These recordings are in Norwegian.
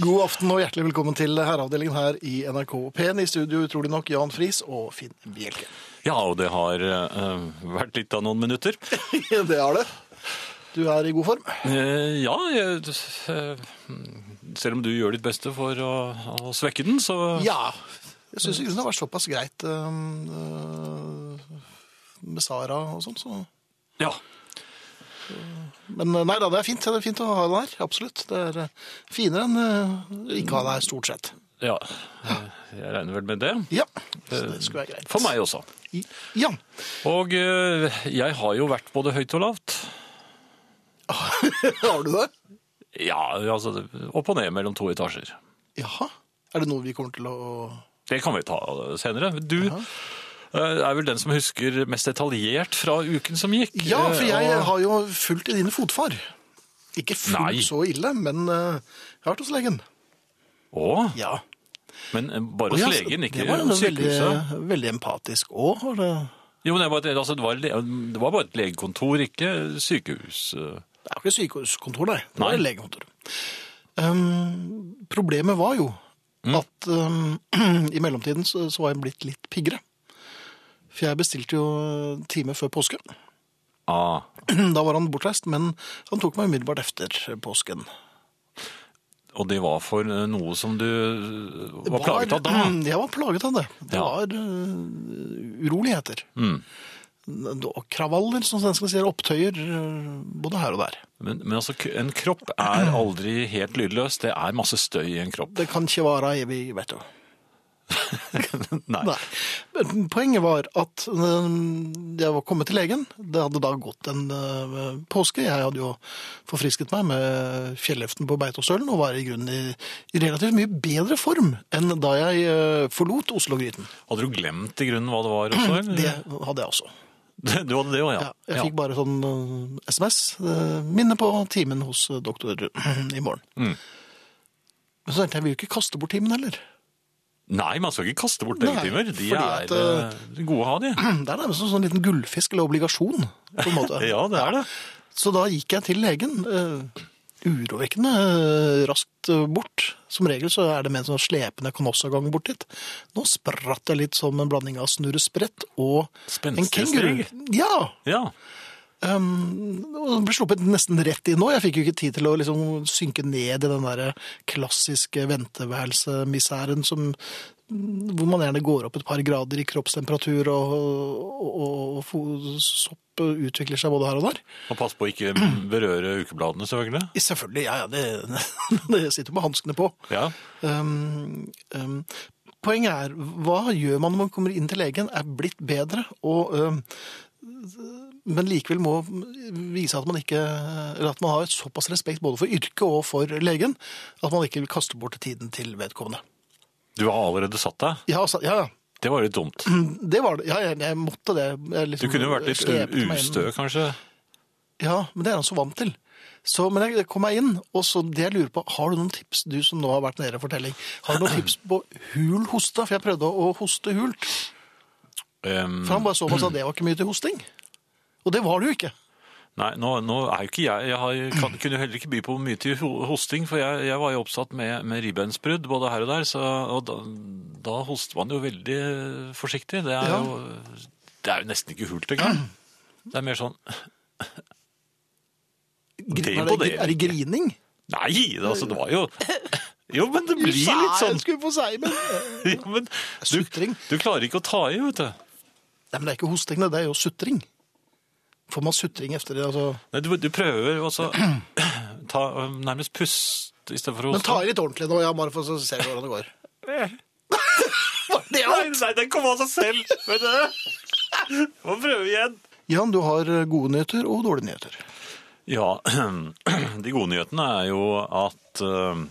God aften og hjertelig velkommen til herreavdelingen her i NRK P1. I studio utrolig nok Jan Friis og Finn Bjelke. Ja, og det har eh, vært litt av noen minutter. det har det. Du er i god form. Eh, ja, jeg, eh, selv om du gjør ditt beste for å, å svekke den, så Ja. Jeg syns det har vært såpass greit øh, med Sara og sånn, så Ja. Men øh, nei da, det er fint. Det er fint å ha det her. Absolutt. Det er øh, finere enn øh, ikke ha det her, stort sett. ja. eh, Jeg regner vel med det. Ja, så det skulle være greit. For meg også. Ja. Og eh, jeg har jo vært både høyt og lavt. Har du det? Ja, altså opp og ned mellom to etasjer. Jaha. Er det noe vi kommer til å Det kan vi ta senere. Du eh, er vel den som husker mest detaljert fra uken som gikk. Ja, for jeg Eh, og- har jo fulgt i dine fotfar. Ikke fullt så ille, men jeg har vært hos legen. Å, Ja. men eh, bare hos legen, ikke Det var hos veldig, sykehuset. veldig empatisk òg. Det Jo, men det var, altså, det, var, det var bare et legekontor, ikke sykehus. det er jo ikke sykehuskontor, nei. Det var Nei. legekontor. Um, problemet var jo Mm. at um, i mellomtiden så, så var jeg blitt litt piggere. For jeg bestilte jo time før påske. Ah, Da var han bortreist, men han tok meg umiddelbart efter påsken. og det var for eh, noe som du var, var plaget av da? Jeg var plaget av det. Det Ja. var uh, uroligheter. Mm. Og kravaller, som svenskene sier. Opptøyer både her og der. Men, men altså, en kropp er aldri helt lydløs. Det er masse støy i en kropp. Det kan ikke vare evig, vet du. Nei. Nei. Poenget var at jeg var kommet til legen. Det hadde da gått en øh, påske. Jeg hadde jo forfrisket meg med fjelleften på Beitostølen og var i grunnen i, i relativt mye bedre form enn da jeg øh, forlot Oslo-gryten. Hadde du glemt i grunnen hva det var også? eller? Det hadde jeg også. Du hadde det òg, ja. Ja, jeg fikk bare sånn SMS. minne på timen hos doktor i morgen. Mm. Men så tenkte jeg, jeg vil ikke kaste bort timen heller. Nei, man skal ikke kaste bort legetimer. De er at, eh, eh, gode å ha, de. Det er nærmest en sånn liten gullfisk eller obligasjon. på en måte. Ja, det er det. Så da gikk jeg til legen. Uh, urovekkende uh, raskt bort. Som regel så er det med en sånn slepende kanossagang bort dit. Nå spratt jeg litt som en blanding av snurresprett og en Spenstig kenguru. Ja! Ja. Um, og ble sluppet nesten rett inn nå. Jeg fikk jo ikke tid til å liksom synke ned i den der klassiske venteværelsemisæren som hvor man gjerne går opp et par grader i kroppstemperatur, og, og, og sopp utvikler seg både her og der. Og pass på å ikke berøre ukebladene, selvfølgelig. Selvfølgelig, ja, ja, det, det sitter med hanskene på. Ja. Um, um, poenget er, hva gjør man når man kommer inn til legen, er blitt bedre, og, um, men likevel må vise at man ikke, at man har et såpass respekt både for yrket og for legen, at man ikke vil kaste bort tiden til vedkommende. Du har allerede satt deg. Ja, ja, ja. Det var litt dumt. det var det. Ja, jeg, jeg måtte det. Jeg Du liksom kunne jo vært litt ustø, kanskje. Ja, men det er han så vant til. Så, men jeg kom meg inn, og så det jeg lurer på, har du noen tips, du som nå har vært nede i fortelling, har du noen tips på hul hoste? For jeg prøvde å hoste hult. Um, For han bare så på sa det var ikke mye til hosting. Og det var det jo ikke. Nei, nå, nå er jo ikke jeg Jeg har, kan, kunne heller ikke by på mye til hosting, for jeg, jeg var jo oppsatt med, med ribbeinsbrudd både her og der, så, og da, da hoster man jo veldig forsiktig. Det er, Ja. jo, det er jo nesten ikke hult engang. Det er mer sånn Det Er det, er det grining? Nei, det, altså, det var jo Jo, men det blir litt sånn Jeg skulle få si, men ja, men du, du klarer ikke å ta i, vet du. Nei, men det er ikke hosting, det er jo sutring. Får man sutring efter det, altså Nei, du, du prøver å ta, nærmest pust istedenfor å Men ta i litt ordentlig nå, ja, bare for å se hvordan det går. Det Nei, nei, den kom av seg selv. Vet du? Må prøve igjen. Jan, du har gode nyheter og dårlige nyheter. Ja, de gode nyhetene er jo at eh,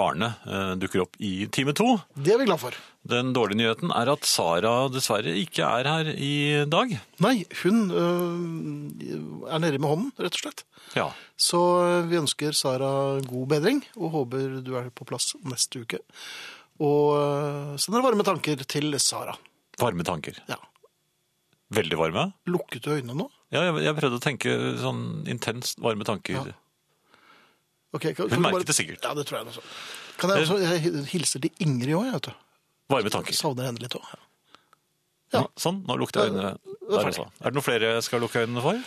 Arne eh, dukker opp i time to. Det er vi glad for. Den dårlige nyheten er at Sara dessverre ikke er her i dag. Nei, hun øh, er nede med hånden, rett og slett. Ja, Så øh, vi ønsker Sara god bedring, og håper du er på plass neste uke. Og øh, sender varme tanker til Sara. varme tanker. Ja. Veldig varme. Lukket du øynene nå? Ja, jeg, jeg prøvde å tenke sånn intenst varme tanker. Ja. Okay, kan, Hun du merket det sikkert. Ja, det tror jeg også. Kan jeg også jeg hilser til Ingrid òg, vet du. Varme tanker. Savner henne litt òg. Ja. Sånn, nå lukter jeg øynene der også. Er det noe flere jeg skal lukke øynene for?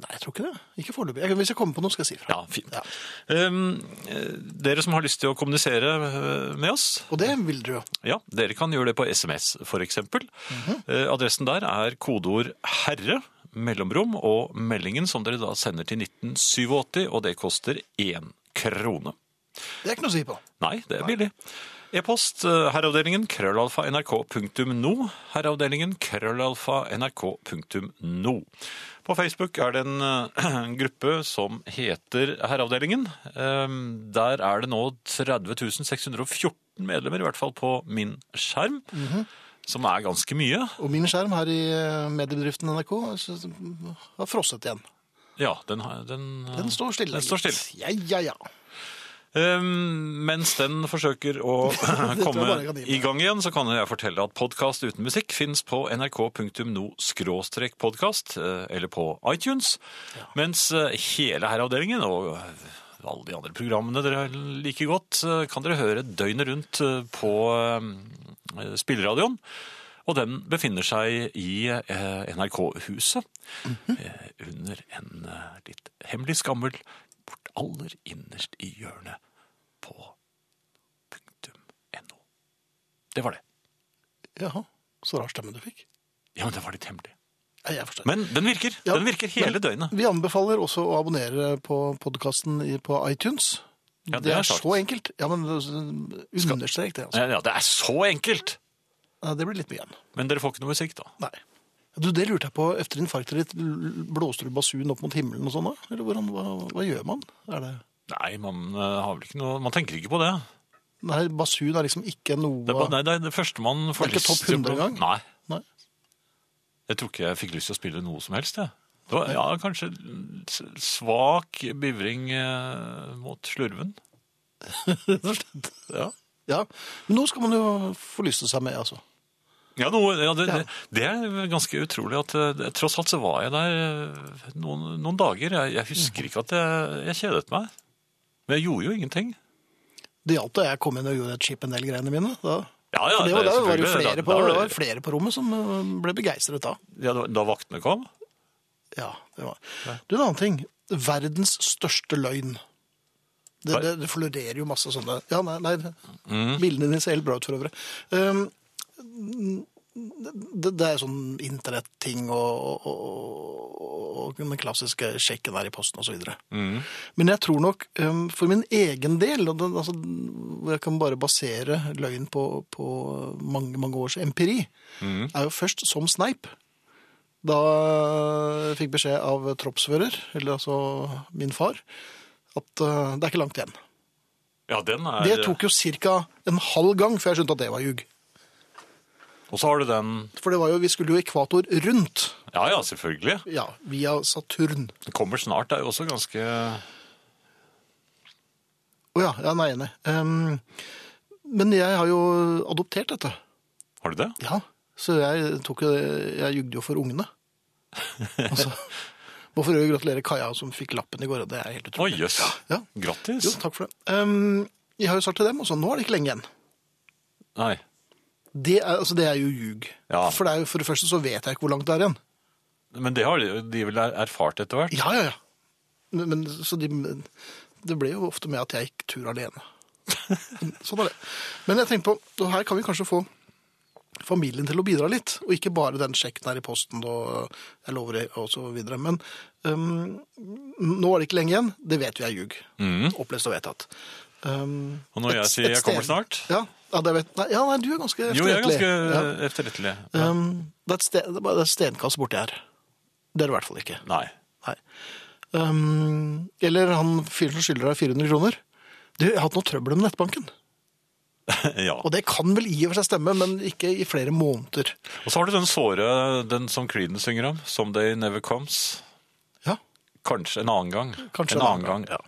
Nei, jeg tror ikke det. Ikke foreløpig. Hvis jeg kommer på noe, skal jeg si fra. Ja, fint. Ja. Um, eh, dere som har lyst til å kommunisere eh, med oss, Og det vil dere jo. ja, dere kan gjøre det på SMS for eksempel. -hmm. Adressen der er kodeord herre, mellomrom og meldingen som dere da sender til 1987, og det koster én krone. Det er ikke noe å si på. Nei, det er billig. E-post eh, herreavdelingen krøllalfa nrk.no. Herreavdelingen krøllalfa nrk.no. På Facebook er det en eh, gruppe som heter Herreavdelingen. Um, der er det nå 30 614 medlemmer, i hvert fall på min skjerm. Som er ganske mye. Og min skjerm her i eh, mediebedriften NRK har frosset igjen. Ja, den, den, Den står stille. Den står stille. Ja, ja, ja. Um, mens den forsøker å komme i gang igjen, så kan jeg fortelle at podkast uten musikk fins på nrk.no-podkast, eller på iTunes. Mens eh, hele herreavdelingen og alle de andre programmene dere liker godt, eh, kan dere høre døgnet rundt eh, på eh, spilleradioen. Og den befinner seg i eh, NRK-huset, Mhm. eh, under en eh, litt hemmelig skammel, aller innerst i hjørnet på punktum.no. Det var det. Jaha, så rar stemme du fikk. Ja, men det var litt hemmelig. Ja, jeg forstår. Men den virker. Ja, den virker hele døgnet. Vi anbefaler også å abonnere på podkasten på iTunes. Ja, det det, er er så enkelt. Ja, men uh, understrek det. Altså. Ja, det er så enkelt! Ja, det blir litt mye igjen. Men dere får ikke noe musikk, da? Nei. Du, Det lurte jeg på. Etter infarktet ditt, blåste du basun opp mot himmelen og sånn? da? Eller hvordan, hva, hva gjør man? Er det... Nei, man eh, har vel ikke noe Man tenker ikke på det. Nei, basun er liksom ikke noe Det nei, det er det første man får lyst til. Det er ikke topp 100 bli- engang? Nei. Nei. Jeg tror ikke jeg fikk lyst til å spille noe som helst, jeg. Det var, ja, kanskje svak bivring eh, mot slurven. Rett og slett. Ja. Ja, men nå skal man jo forlyste seg med, altså. Ja, noe, ja, det, det, er ganske utrolig at eh, tross alt så var jeg der eh, noen, noen dager. Jeg, jeg husker ikke at jeg, jeg kjedet meg. Men jeg gjorde jo ingenting. Det hjalp da jeg kom inn og gjorde et chip en del greiene mine. Da. Ja, ja, For det var, da var det selvfølgelig. flere på, da var det det- var flere på rommet som uh, ble begeistret da. Ja, da, da vaktene kom? Ja, det var. Du, en annen ting. Verdens største løgn. Det, Hva? det, det florerer jo masse sånne Ja, nei, nei Mm. Bildene dine ser helt bra ut for øvrig. Um, det, det er sånn internetting og, og, og den klassiske sjekken der i posten osv. Mm. Men jeg tror nok um, for min egen del, og det, altså, jeg kan bare basere løgn på, på mange, mange års empiri, Mm. er jo først som sneip. Da jeg fikk beskjed av troppsfører, eller altså min far, at uh, det er ikke langt igjen. Ja, den er Det tok jo ca. en halv gang før jeg skjønte at det var ljug. Og så har du den For det var jo, vi skulle jo ekvator rundt. Ja, ja, selvfølgelig. Ja, via Saturn. Det kommer snart. Det er jo også ganske Å ja, ja, nei, nei. Um, men jeg har jo adoptert dette. Har du det? Ja, så jeg tok jo Jeg jugde jo for ungene. Altså, må for øvrig gratulere Kaja som fikk lappen i går. Det er helt Å, oh, jøss. Ja. Grattis. Jo, takk for det. Um, jeg har jo sagt til dem, også, nå er det ikke lenge igjen. Nei. Det er, altså, det er jo ljug. Ja. For, det er for det første så vet jeg ikke hvor langt det er igjen. Men det har de, de vel er- erfart etter hvert? Ja, ja, ja. Men, men så de, det ble jo ofte med at jeg gikk tur alene. sånn er det. Men jeg tenkte på, og her kan vi kanskje få familien til å bidra litt, og ikke bare den sjekken her i posten og jeg lover det, og så videre. Men um, nå er det ikke lenge igjen. Det vet vi er ljug. Mm. Opplest og vedtatt. Um, Og når jeg sier jeg kommer snart Ja, ja, det vet, nei, ja, nei, du er ganske efterrettelig. Jo, jeg er ganske Ja. efterrettelig. Um, det er sted, det er et stenkast borti her. Det er det i hvert fall ikke. Nei. Nei. Um, eller han fyren som skylder deg 400 kroner. Du, jeg har hatt noe trøbbel med nettbanken. ja. Og det kan vel i og for seg stemme, men ikke i flere måneder. Og så har du den såre, den som Creedence synger om. 'Someday never comes'. Ja, Kanskje en annen gang. kanskje en annen gang. Ja.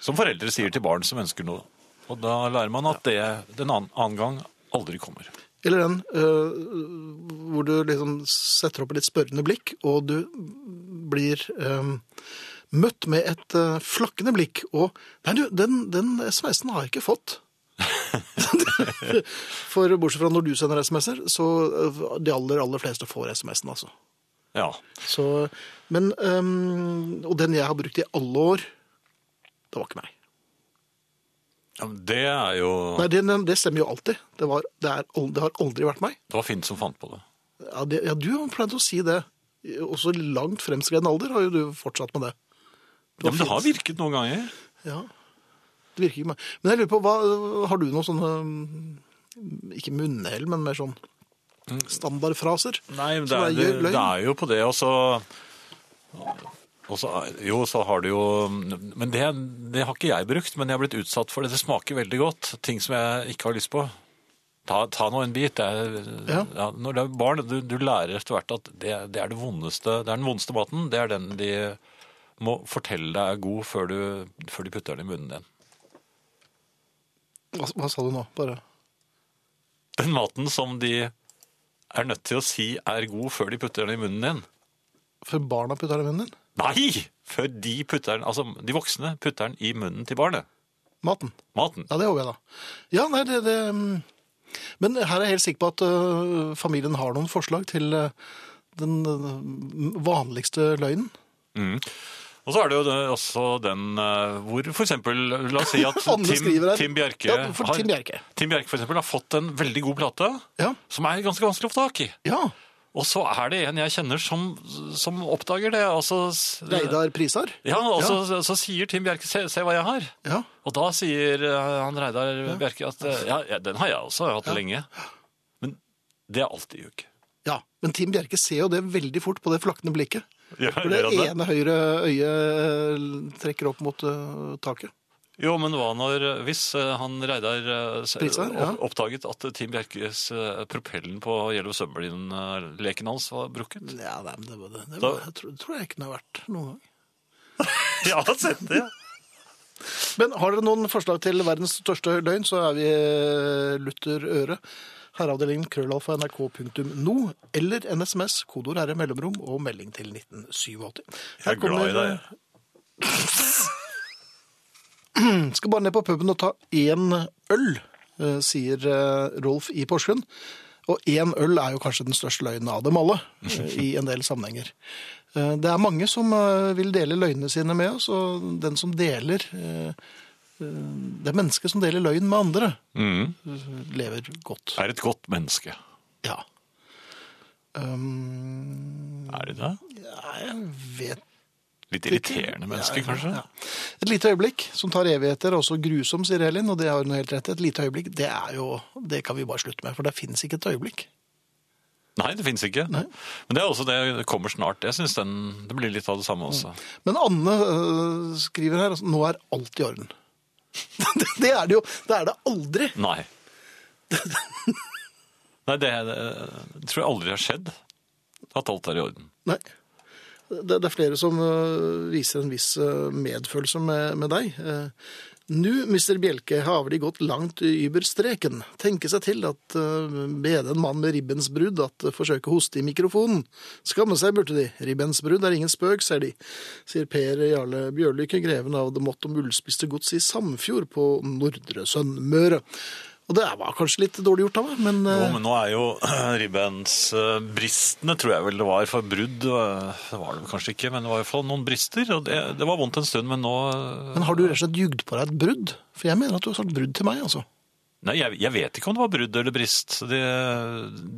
Som foreldre sier til barn som ønsker noe. Og da lærer man at det den annen, gang aldri kommer. Eller den øh, hvor du liksom setter opp et litt spørrende blikk, og du blir øh, møtt med et øh, flakkende blikk. Og nei, du, den, den SMS-en har jeg ikke fått. For bortsett fra når du sender SMS-er, så de aller, aller fleste får SMS-en, altså. Ja. Så, men, øhm, og den jeg har brukt i alle år, det var ikke meg. Ja, men Det er jo Nei, det, det stemmer jo alltid. Det, var, det, er, det har aldri vært meg. Det var Finn som fant på det. Ja, det, ja, du har pleid å si det. Også langt fremskreden alder har jo du fortsatt med det. Ja, men det har virket noen ganger. Ja, det virker ikke meg. Men jeg lurer på, hva, har du noen sånne, mm, ikke munnhell, men mer sånn standardfraser? Nei, men det er, det, er jo på det, og så og så, jo, så har du jo Men det, det har ikke jeg brukt, men jeg har blitt utsatt for det. Det smaker veldig godt. Ting som jeg ikke har lyst på. Ta, ta nå en bit. Er, Ja. ja, når det er barn, du, du lærer etter hvert at det, det er det vondeste. Det er den vondeste maten. Det er den de må fortelle deg er god før, du, før de putter den i munnen din. Hva, hva sa du nå? Bare. Den maten som de er nødt til å si er god før de putter den i munnen din. For barna putter den i munnen din? Nei! Før de putter den, altså de voksne putter den i munnen til barnet. Maten? Maten. Ja, det håper jeg da. Ja, nei, det, det mm. Men her er jeg helt sikker på at uh, familien har noen forslag til uh, den uh, vanligste løgnen. Mm. Og så er det jo også den hvor eksempel, la oss si at Tim. Tim Bjerke Ja, for Tim Bjerke. Tim Bjerke for eksempel har fått en veldig god plate, Ja, som er ganske vanskelig å få tak i. ja. Og så er det en jeg kjenner som, som oppdager det. Altså, Reidar Prisar. Ja, og så, så sier Tim Bjerke, se, se hva jeg har. Ja. Og da sier eh, han Reidar Bjerke at eh, ja, ja, den har jeg også hatt lenge. Men det er alltid juk. ja. Men Tim Bjerke ser jo det veldig fort på det flakkende blikket. Ja, For det det? ene høyre øyet øh, trekker opp mot uh, taket. Jo, men hva når, hvis eh, han Reidar eh, ja. oppdaget at Tim Bjerkes eh, propellen på Yellow Submarine-leken hans var brukket? Ja, nei, men det, var det, det var, jeg tror, tror jeg ikke den har vært noen gang. ja, sett det. Men har dere noen forslag til verdens største løgn, så er vi eh, lutter øre. Herreavdelingen krøllalfa nrk.no eller en SMS, kodeord er mellomrom og melding til 1987. Jeg er glad i deg. Skal bare ned på puben og ta én øl, eh, sier eh, Rolf i Porsgrunn. Og én øl er jo kanskje den største løgnen av dem alle, eh, i en del sammenhenger. Det er mange som vil dele løgnene sine med oss, og den som deler Det mennesket som deler løgn med andre, Mm. lever godt. Er et godt menneske. Ja. Um, Er det det? ja, jeg vet Litt irriterende menneske, Ja, kanskje? ja. Et lite øyeblikk som tar evigheter, også grusom, sier Elin, og det har hun helt rett i. Et lite øyeblikk, det er jo Det kan vi bare slutte med, for det fins ikke et øyeblikk. Nei, det fins ikke. Nei. Men det er også det det kommer snart. Jeg syns det blir litt av det samme også. Men Anne øh, skriver her altså, nå er alt i orden. det er det jo. Det er det aldri. Nei. Nei, det, det tror jeg aldri har skjedd. At alt er i orden. Nei. Det, er flere som øh, viser en viss øh, medfølelse med, med deg. Uh, Nå, Mr. Bjelke, har de gått langt über streken. Tenke seg til at uh, bede en mann med ribbensbrudd at uh, forsøke å hoste i mikrofonen. Skamme seg burde de. Ribbensbrudd er ingen spøk, ser de. Sier Per Jarle Bjørlykke, greven av det mått om ullspiste gods i Samfjord på Nordre Sunnmøre. Og det var kanskje litt dårlig gjort av meg, men, Jo, men nå er jo ribbensbristene, tror jeg vel det var. For brudd eh, det var det kanskje ikke, men det var i hvert fall noen brister. Og det, det var vondt en stund, men nå eh, men har du rett og slett jugd på deg et brudd? For jeg mener at du har sagt brudd til meg, altså. Nei, jeg, jeg vet ikke om det var brudd eller brist. De,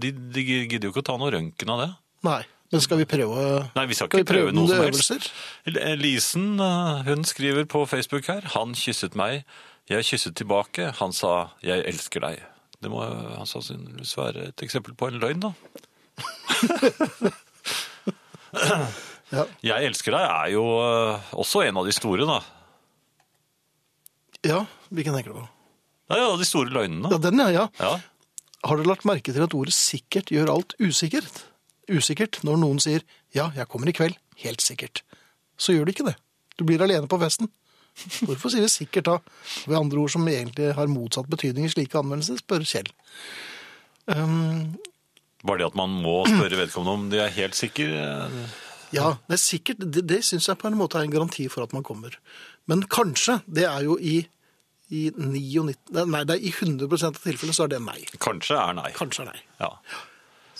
de, de gidder jo ikke å ta noe røntgen av det. Nei. Men skal vi prøve Nei, vi skal Skal vi ikke prøve prøve noe som helst. øvelser? Lisen, eh, hun skriver på Facebook her. Han kysset meg. Jeg kysset tilbake. Han sa 'jeg elsker deg'. Det må han sannsynligvis være et eksempel på en løgn, da. Ja. 'Jeg elsker deg' er jo eh, også en av de store, da. ja, hvilken tenker du på? Er en de store løgnene. Ja, den, ja. ja. Ja. Har dere lagt merke til at ordet sikkert gjør alt usikkert? Usikkert når noen sier 'ja, jeg kommer i kveld', helt sikkert. Så gjør det ikke det. Du blir alene på festen. Hvorfor sier vi sikkert da? Ved andre ord som egentlig har motsatt betydning i slike anvendelser, spør Kjell. Um, Bare det at man må spørre vedkommende om de er helt sikker. eh, ja, det er sikkert, det, det syns jeg på en måte er en garanti for at man kommer. Men kanskje, det er jo i, i 99, nei, det er i 100 av tilfellene så er det nei. Kanskje er nei. Kanskje er nei. Ja.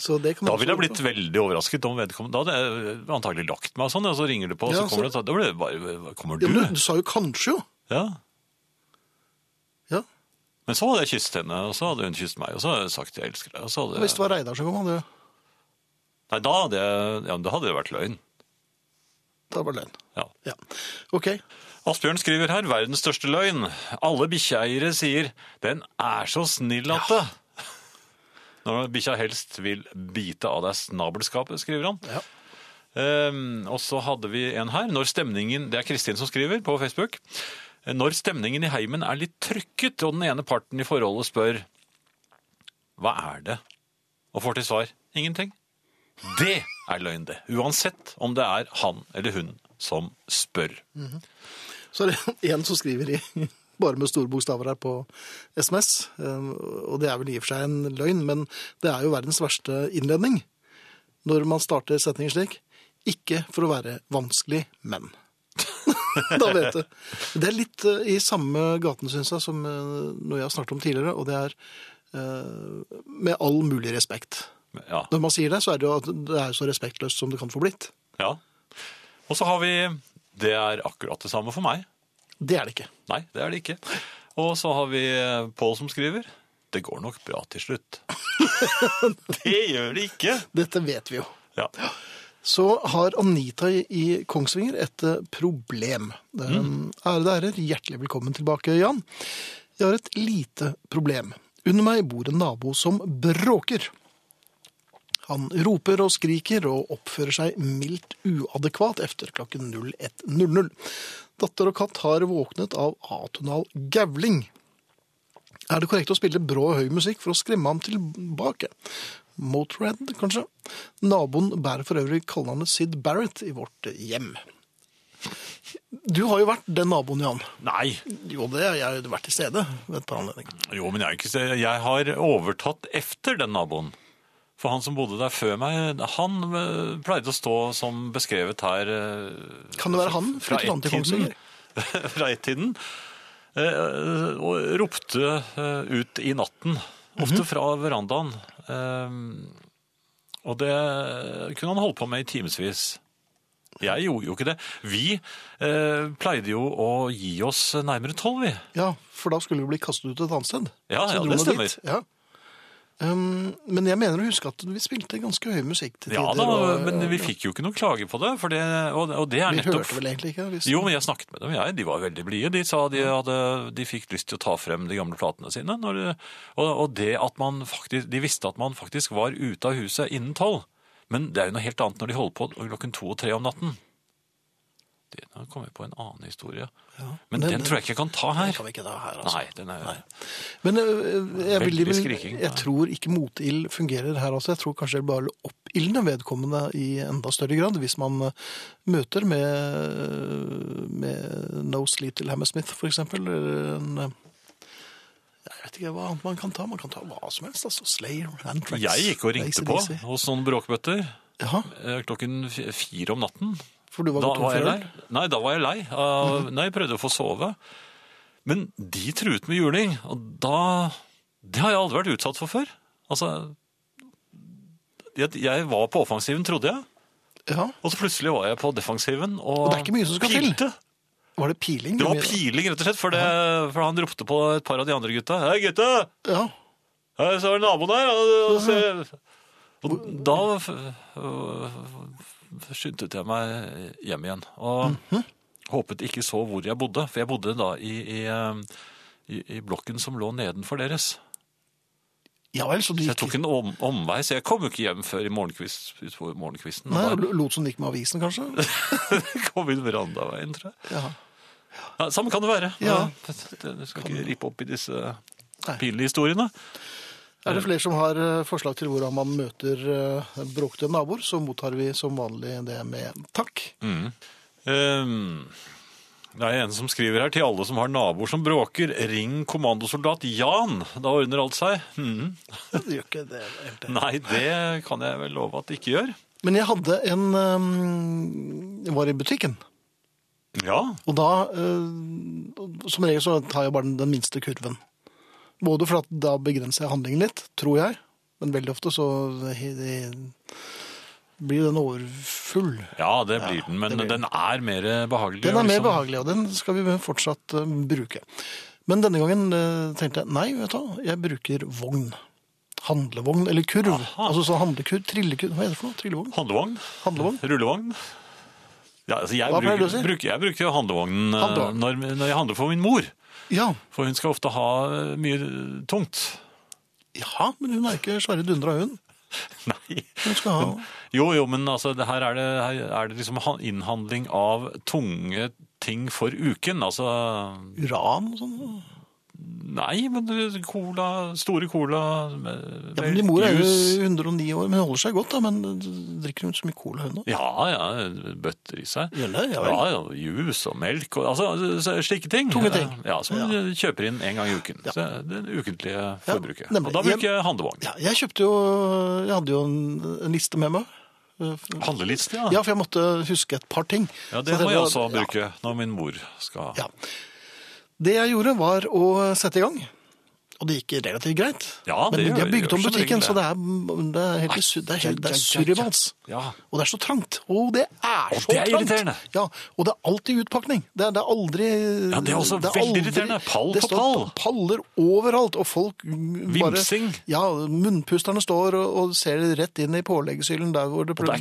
Da ville jeg blitt veldig overrasket om vedkommende. Da hadde jeg antagelig lagt meg sånn, og så ringer det på, og så Ja, kommer så- det Da blir det bare Kommer du? Ja, men du sa jo kanskje, jo. Ja. Ja. Men så hadde jeg kysset henne, og så hadde hun kysset meg, og så hadde jeg sagt jeg elsker deg. Og så hadde Hvis det var Reidar som kom, hadde du Nei, da hadde, jeg, ja, da hadde det vært løgn. da var det løgn. Ja. Ja. OK. Asbjørn skriver her verdens største løgn. Alle bikkjeeiere sier 'den er så snill at det'. Når bikkja helst vil bite av deg snabelskapet, skriver han. Ja. Um, og så hadde vi en her. Når stemningen, Det er Kristin som skriver på Facebook. Når stemningen i heimen er litt trykket, og den ene parten i forholdet spør 'hva er det?' og får til svar 'ingenting'. Det er løgn, det. Uansett om det er han eller hun som spør. Så er det en som skriver i, bare med store bokstaver her på SMS, eh, og det er vel i og for seg en løgn, men det er jo verdens verste innledning når man starter setninger slik. Ikke for å være vanskelig, men. da vet du. Det er litt eh, i samme gaten, syns jeg, som eh, noe jeg har snakket om tidligere, og det er med all mulig respekt. Ja. Når man sier det, så er det jo at det er så respektløst som det kan få blitt. ja. Og så har vi Det er akkurat det samme for meg. Det er det ikke. Nei, det er det ikke. Og så har vi Pål som skriver Det går nok bra til slutt. det gjør det ikke. Dette vet vi jo. Ja. Så har Anita i- i Kongsvinger et eh, problem. Mm. Ærede ærer, hjertelig velkommen tilbake, Jan. Jeg har et lite problem. Under meg bor en nabo som bråker. Han roper og skriker og oppfører seg mildt uadekvat efter klokken 01.00. Datter og katt har våknet av atonal gavling. Er det korrekt å spille brå og høy musikk for å skremme ham tilbake? Motorhead, kanskje? Naboen bærer for øvrig kallenavnet Sid Barrett i vårt hjem. Du har jo vært den naboen, Jan. Nei. Jo, det har jeg vært til stede ved et par anledninger. Jo, men jeg, er ikke, jeg har overtatt efter den naboen. For han som bodde der før meg, han eh, pleide å stå som beskrevet her eh, Kan det være han? fra ett-tiden. Fra ett-tiden. eh, Og ropte ut i natten, ofte fra verandaen. Og det kunne han holde på med i timevis. Jeg gjorde jo ikke det. Vi eh, pleide jo å gi oss nærmere tolv, vi. Ja, for da skulle vi bli kastet ut et annet sted. Ja, ja, det stemmer. Ja. Um, men jeg mener å huske at vi spilte ganske høy musikk til Ja da, og- men vi fikk jo ikke noen klage på det, for det og, og det er Vi nettopp hørte vel egentlig ikke? Hvis... Jo, men jeg snakket med dem, jeg. De var veldig blide. De sa de, hadde, de fikk lyst til å ta frem de gamle platene sine. Det, og, og det at man faktisk, de visste at man faktisk var ute av huset innen tolv. Men det er jo noe helt annet når de holder på klokken to og tre om natten. Det, nå kommer jeg på en annen historie. Ja, Men den, tror jeg ikke jeg kan ta her. Den kan vi ikke ta her, altså. Nei, den er... Men øh, jeg, vil, skriking. jeg tror ikke motild fungerer her. Altså. Jeg tror kanskje det bare oppildner vedkommende i enda større grad hvis man møter med, med No Sleet til Hammersmith, for eksempel. En, jeg vet ikke hva annet man kan ta. Man kan ta hva som helst. Altså. Slayer, Antrax Jeg gikk og ringte på hos noen bråkbøtter Jaha, eh, klokken fire om natten. For du var Da var jeg lei. Nei, da var jeg lei. Uh, Nei, jeg prøvde å få sove. Men de truet med juling, og da Det har jeg aldri vært utsatt for før. Altså Jeg, jeg var på offensiven, trodde jeg. Ja, Og så plutselig var jeg på defensiven og, Og det er ikke mye som skal til. Var det piling? Det var piling, rett og slett, for, det, for han ropte på et par av de andre gutta. Hei, gutta! Ja, Hei, så er det naboen her. Og, og, og da skyndte jeg meg hjem igjen. Og Mhm. håpet ikke så hvor jeg bodde, for jeg bodde da i, i, øh, i, i blokken som lå nedenfor deres. ja vel, så du Så jeg tok en om, omvei, så jeg kom jo ikke hjem før i morgenkvist, morgenkvisten. Nei, og lot som gikk med avisen, kanskje? kom inn verandaveien, tror jeg. Ja. Ja, Samme kan det være. Ja. Du skal ikke rippe opp i disse pinlige historiene. Er det flere som har eh, forslag til hvordan man møter eh, bråkete naboer, så mottar vi som vanlig det med takk. Mm. Um, Det er en som skriver her til alle som har naboer som bråker. Ring kommandosoldat Jan. Da ordner alt seg. Mm. Det gjør ikke det. egentlig. Nei, det kan jeg vel love at det ikke gjør. Men jeg hadde en Jeg var i butikken, Ja, og da uh, Som regel så tar jeg bare den minste kurven. Både for at da begrenser jeg handlingen litt, tror jeg. Men veldig ofte så blir den overfull. ja det blir den, men blir den. er mer behagelig. Den er mer liksom. behagelig, og den skal vi fortsatt uh, bruke. Men denne gangen uh, tenkte jeg nei, vet du hva, jeg bruker vogn. Handlevogn, eller kurv. Aha. Altså sånn handlekurv, trillekurv, hva er det for noe? Trillevogn? Handlevogn? Handlevogn? Rullevogn? Ja, altså jeg, Hva bruker, du å si? bruker, jeg bruker jo handlevognen eh, Handlevogn. når, når jeg handler for min mor. Ja. For hun skal ofte ha eh, mye tungt. ja, men hun er ikke svære Dundra, hun. Nei. Hun skal ha Jo, jo, men altså, det her er det, her er det liksom ha- innhandling av tunge ting for uken. Altså, uran og sånn. Nei, men cola, store cola, Ja, men Din mor er jo juice. 109 år, men holder seg godt, da. Men drikker hun så mye cola, hun òg? Ja, ja, bøtter i seg. Gjør? Ja vel. Ja, ja, juice og melk og altså, slike ting. Tunge ting. Ja, som Ja. du kjøper inn en gang i uken. Så det ukentlige forbruket. nemlig. og da bruker jeg handlevogn. Ja, jeg kjøpte jo Jeg hadde jo en, en liste med meg. Handleliste, ja. Ja, for jeg måtte huske et par ting. Ja, Så det må tenkte jeg også ja, bruke når min mor skal Ja. Det jeg gjorde, var å sette i gang. Og det gikk relativt greit. Ja, det Men de har bygd om butikken, så det. det er, det er helt det er, helt, det er surrivals. Ja. Og det er så trangt. Og det er Og det er irriterende. Ja, og det er alltid utpakning. Det er, det er aldri Ja, det er også veldig irriterende. Pall på pall. det står pall. paller overalt, og folk mm, bare Vimsing. Ja, munnpusterne står og, og ser rett inn i påleggshyllen der hvor det, Og det ple-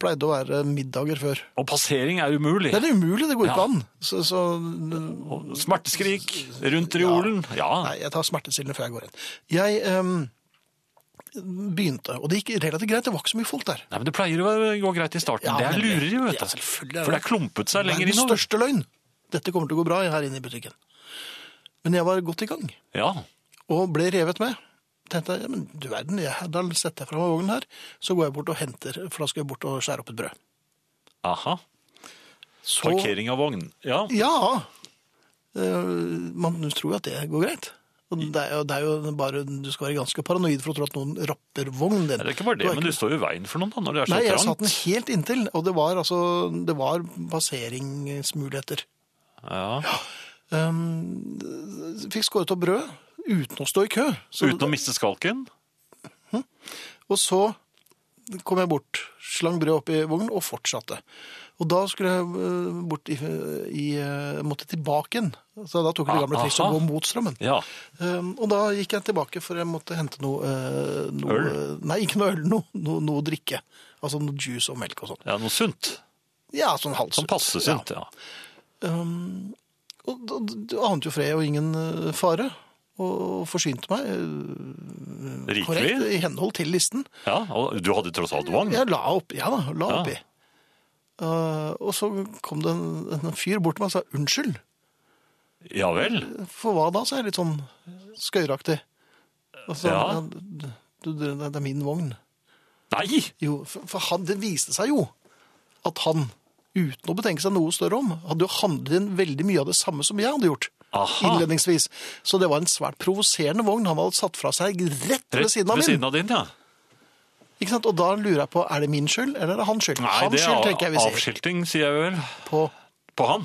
pleide å være middager før. Og passering er umulig. Det er umulig, det går ikke Ja. an. Så, så Smerteskrik rundt reolen. Ja. Nei, jeg tar smertestillende før jeg går inn. Jeg um, begynte, og det gikk relativt greit, det var ikke så mye folk der. Nei, men Det pleier å gå greit i starten. Ja, det er lureri, vet du. Ja, er For det har er klumpet seg lenger innover. Den største løgn. Dette kommer til å gå bra her inne i butikken. Men jeg var godt i gang, Ja. og ble revet med. Tenkte, ja, men du verden, jeg, da setter jeg fra meg vognen her, så går jeg bort og henter, for da skal jeg bort og skjære opp et brød. Aha. Så, Parkering av vogn. Ja. Ja, eh, man tror jo at det går greit. Og det er, jo, det er jo bare, du skal være ganske paranoid for å tro at noen rapper vognen din. Det er ikke bare det, men du står jo i veien for noen da, når det er så Nei, jeg satt den helt inntil, og det var altså, det var passeringsmuligheter. Ja. Um, fikk skåret opp brød uten å stå i kø. Så, Uten å miste skalken. Og så kom jeg bort, slang brød opp i vognen og fortsatte. Og da skulle jeg eh, bort i, i eh, måtte tilbake igjen. Så da tok jeg det gamle Ah, trikset å gå mot strømmen. Ja. Um, og da gikk jeg tilbake for jeg måtte hente noe, uh, noe Øl? Nei, ikke noe øl, noe, noe, noe drikke. Altså noe juice og melk og sånn. ja, noe sunt. Ja, sånn halvsunt. Som passe sunt, ja. Um, og da du ante jo fred og ingen fare, og forsynte meg Rikelig? korrekt i henhold til listen. Ja, og du hadde tross alt vogn. Jeg la opp, ja da, la Ja. oppi. Uh, og så kom det en, en fyr bort til meg og sa unnskyld. Ja vel. For hva da, sa jeg litt sånn skøyeraktig. Og så, Ja. ja, du, det, det er min vogn. Nei! Jo, for, for han, det viste seg jo at han, uten å betenke seg noe større om, hadde jo handlet inn veldig mye av det samme som jeg hadde gjort. Aha. Innledningsvis. Så det var en svært provoserende vogn han hadde satt fra seg rett ved siden av ved siden av din, ja. Ikke sant? Og da lurer jeg på, er det min skyld, eller er det hans skyld? Nei, hans det skyld, er tenker jeg vi sier. avskilting, sier jeg vel. På, På han.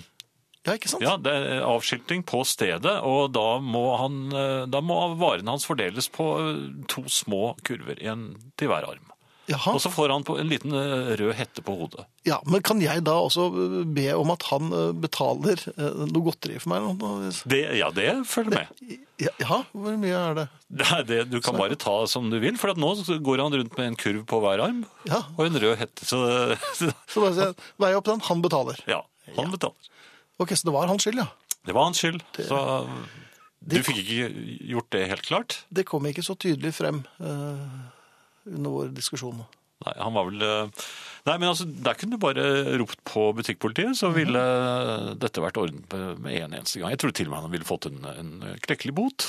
ja, ikke sant? Ja, det er avskilting på stedet, og da må, han, eh, da må varene hans fordeles på eh, to små kurver, en til hver arm. Jaha. Og så får han en liten eh, rød hette på hodet. Ja, men kan jeg da også uh, be om at han uh, betaler noe godteri for meg? Det, ja, det følger med. Ja, ja, hvor mye er det? Det er det, du kan bare ta som du vil, for at nå går han rundt med en kurv på hver arm Ja, og en rød hette. Så så bare sier vei opp den, han betaler. ja, han betaler. Ok, så det var hans skyld, ja. Det var hans skyld. Så du fikk ikke gjort det helt klart? Det kom ikke så tydelig frem uh, under vår diskusjon. Nei, han var vel eh, Nei, men altså, der kunne du bare ropt på butikkpolitiet, så ville dette vært ordnet med en eneste gang. Jeg tror til og med han ville fått en, en klekkelig bot.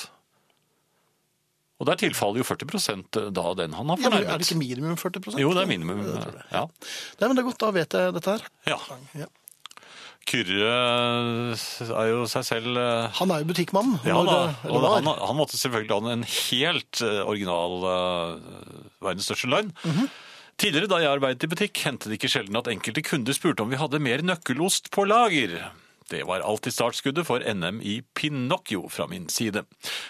Og der tilfaller jo 40% da den han har Ja, men er det ikke minimum 40% Jo, det er minimum. Ja, det. Ja. Nei, men det er godt, da vet jeg dette her. ja. Ja. Kyrre er jo seg selv eh, Han er jo butikkmann. Ja, da, og han, han måtte selvfølgelig ha en helt eh, original eh, verdens største løgn. Mhm. Tidligere da jeg arbeidet i butikk, hendte det ikke sjelden at enkelte kunder spurte om vi hadde mer nøkkelost på lager. Det var alltid startskuddet for NM i Pinocchio fra min side.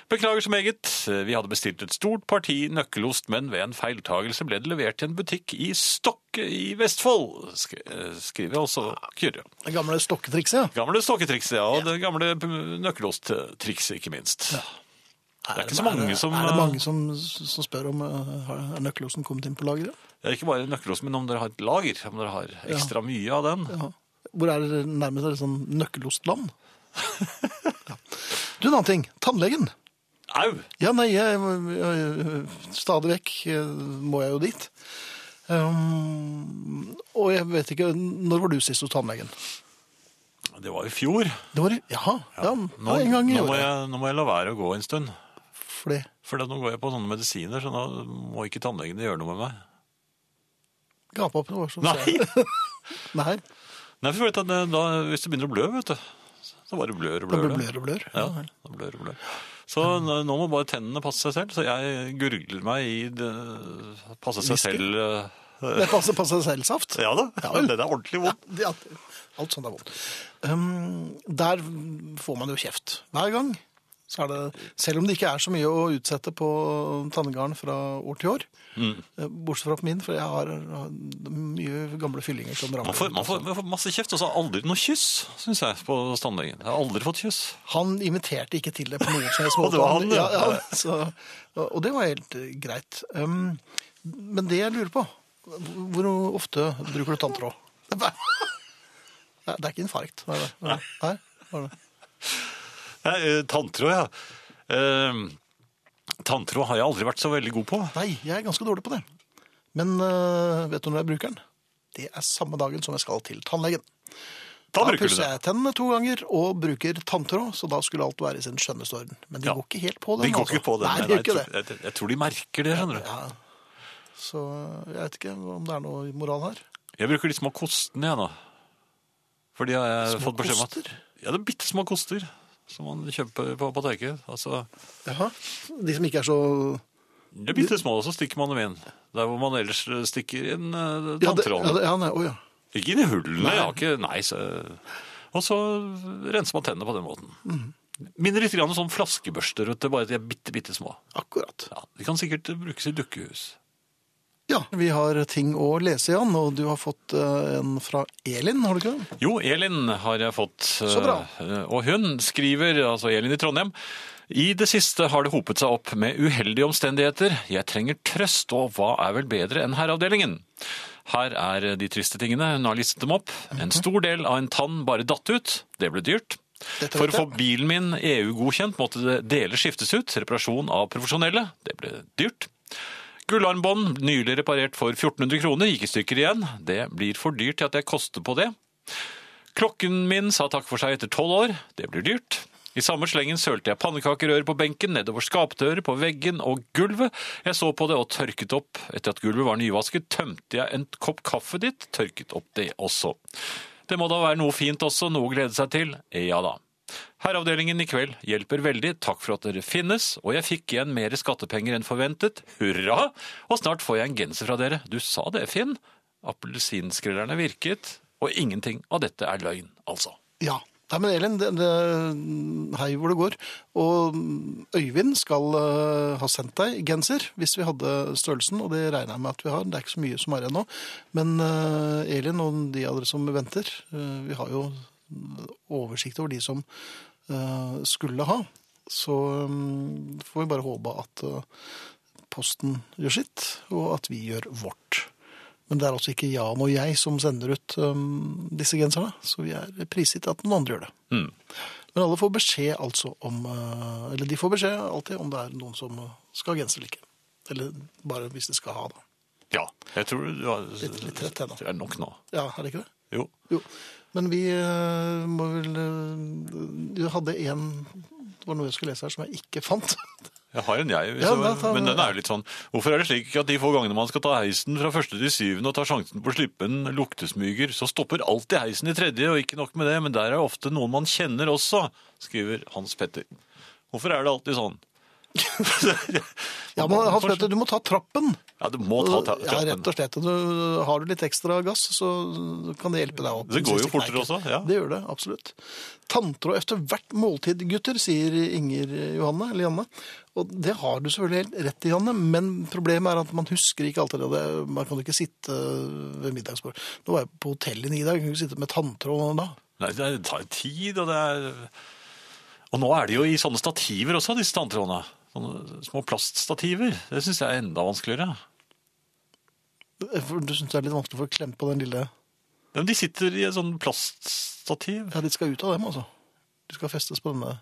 Beklager så meget, vi hadde bestilt et stort parti nøkkelost, men ved en feiltagelse ble det levert til en butikk i Stokke i Vestfold, sk- eh, skriver altså Kyrre. Det gamle stokketrikset, ja. Gamle stokketrikset, ja, og det gamle nøkkelosttrikset, ikke minst. Det er ikke så mange som Er det mange som, som spør om eh, er nøkkelosen kommet inn på lageret? Er ikke bare nøkkelosen, men om dere har et lager, om dere har ekstra mye av den. Ja. Hvor er det nærmest et sånn nøkkelostland? ja. Du, en annen ting. Tannlegen. Au! Ja, nei, jeg, jeg, stadig vekk eh, må jeg jo dit. Um, og jeg vet ikke, når var du sist hos tannlegen? Det var i fjor. Det var i, jaha, ja, Nå, ja, en gang i nå, må jeg, nå må jeg la være å gå en stund. For det. For nå går jeg på sånne medisiner, så nå må ikke tannlegene gjøre noe med meg. Gape opp, det var så Nei! Nei, Nei, for vet du, da, hvis det begynner å blø, vet du, så bare blør og blør. Da blør og blør. Ja, da blør og blør. Så nå må bare tennene passe seg selv, så jeg gurgler meg i det, passe seg selv. eh, Det passer, seg selv-saft. Ja da, Ja den er ordentlig vond. Ja, alt sånt er vondt. Um, der får man jo kjeft hver gang. Så er det, selv om det ikke er så mye å utsette på tannegarden fra år til år, Mm. eh, bortsett fra på min, for jeg har mye gamle fyllinger som ramler. Man får, man, får, man får masse kjeft, og så har aldri noe kyss, syns jeg, på tannlegen. Jeg har aldri fått kyss. Han inviterte ikke til det på noen som helst måte. det var han, ja. ja, så, og det var helt greit. Um, men det jeg lurer på, hvor ofte bruker du tanntråd? Det er, ikke infarkt. Nei, nei. Nei, det? Nei, tanntråd, ja. Eh, tanntråd har jeg aldri vært så veldig god på. Nei, jeg er ganske dårlig på det. Men uh, vet du når jeg bruker den? Det er samme dagen som jeg skal til tannlegen. Da du pusser jeg tennene to ganger og bruker tanntråd, så da skulle alt være i sin skjønneste orden. Men de Ja. går ikke helt på den. De går altså. ikke på det. Nei, Nei, de gjør jeg, jeg, jeg tror de merker det, skjønner du. Ja. Så jeg vet ikke om det er noe moral her. Jeg bruker de små kostene, jeg, da. For de har jeg Små fått beskjed om at? Ja, det er bitte små koster som man kjøper på apoteket. Altså, Jaha. De som ikke er så de er bitte små, og så stikker man dem inn. Der hvor man ellers stikker inn uh, Ja, det, ja, det, ja, nei, å, ja. Ikke inn i hullene, jeg har ikke Nei, så Og så renser man tennene på den måten. Minner litt grann om sånn flaskebørster, vet du, bare at de er bitte, bitte små. Akkurat. Ja, De kan sikkert brukes i dukkehus. Ja, vi har ting å lese, Jan, og du har fått øh, en fra Elin, har du ikke det? Jo, Elin har jeg fått. Så bra. eh, Og hun skriver, altså Elin i Trondheim, i det siste har det hopet seg opp med uheldige omstendigheter. Jeg trenger trøst, og hva er vel bedre enn herreavdelingen? Her er de triste tingene, hun har listet dem opp. En stor del av en tann bare datt ut. Det ble dyrt. For å få bilen min EU-godkjent måtte det deler skiftes ut. Reparasjon av profesjonelle. Det ble dyrt. Gullarmbånd, nylig reparert for 1400 kroner, gikk i stykker igjen. Det blir for dyrt til at jeg koster på det. Klokken min sa takk for seg etter tolv år. Det blir dyrt. I samme slengen sølte jeg pannekakerør på benken, nedover skapdører, på veggen og gulvet. Jeg så på det og tørket opp. Etter at gulvet var nyvasket, tømte jeg en kopp kaffe ditt, tørket opp det også. Det må da være noe fint også, noe å glede seg til. Ja da. Herreavdelingen i kveld hjelper veldig, takk for at dere finnes, og jeg fikk igjen mer skattepenger enn forventet. Hurra! Og snart får jeg en genser fra dere. Du sa det, Finn. Appelsinskrellerne virket, og ingenting av dette er løgn, altså. Ja. Nei, men Elin, det, det, hei hvor det går. Og Øyvind skal uh, ha sendt deg genser, hvis vi hadde størrelsen, og det regner jeg med at vi har. Det er ikke så mye som er igjen nå. Men uh, Elin og de av dere som venter, uh, vi har jo oversikt over de som øh, skulle ha. Så øh, får vi bare håpe at øh, Posten gjør sitt, og at vi gjør vårt. Men det er altså ikke Jan og jeg som sender ut um, disse genserne, så vi er prisgitt at noen andre gjør det. Mm. Men alle får beskjed altså om uh, Eller de får beskjed alltid om det er noen som skal ha genser eller ikke. Eller bare hvis de skal ha da. Ja, jeg tror du har Litt- litt rett ennå. Det er nok nå. Ja, er det ikke det? Jo. Jo. Men vi uh, må vel uh, Du hadde en Det var noe jeg skulle lese her som jeg ikke fant. Jeg har en, jeg. Ja, da ta, men den er jo litt sånn Hvorfor er det slik at de få gangene man skal ta heisen fra første til syvende og tar sjansen på å slippe en luktesmyger, så stopper alltid heisen i tredje, og ikke nok med det, men der er ofte noen man kjenner også, skriver Hans Petter. Hvorfor er det alltid sånn? Ja, men Hans Petter, du må ta trappen. Ja, du må ta trappen. Ja, rett og slett. Du, har du litt ekstra gass, så kan det hjelpe deg opp. Det går jo fortere også, ja. Det gjør det, absolutt. Tanntråd efter hvert måltid, gutter, sier Inger Johanne, eller Janne. Og det har du selvfølgelig helt rett i, Janne, men problemet er at man husker ikke alltid det. Man kan ikke sitte ved middagsbord. Nå var jeg på hotell i ni dager, kan ikke sitte med tanntråd da. Nei, det tar tid, og det er Og nå er det jo i sånne stativer også, disse tanntrådene. Sånne små plaststativer. Det syns jeg er enda vanskeligere. Du syns det er litt vanskelig å få klemt på den lille Men de sitter i et sånn plaststativ. Ja, de skal ut av dem, altså. De skal festes på denne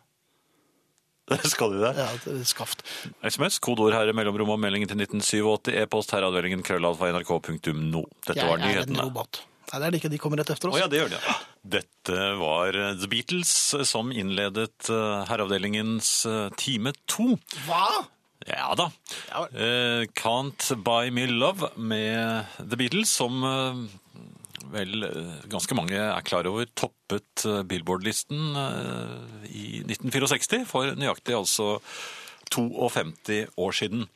Skal de det? ja, det er skaft. SMS, kodeord her, i mellomrom og meldingen til 1987, e-post herreavdelingen krøllalfa.nrk.no. Dette Jeg var er en nyhetene. robot. Nei, det er det ikke. De kommer rett etter oss. oss. ja, det gjør de. ja. Dette var The Beatles som innledet eh, herreavdelingens eh, time to. Hva? Ja da. Ja. Eh, Can't Buy Me Love med The Beatles, som eh, vel ganske mange er klar over, toppet Billboard-listen i 1964, for nøyaktig altså 52 år siden.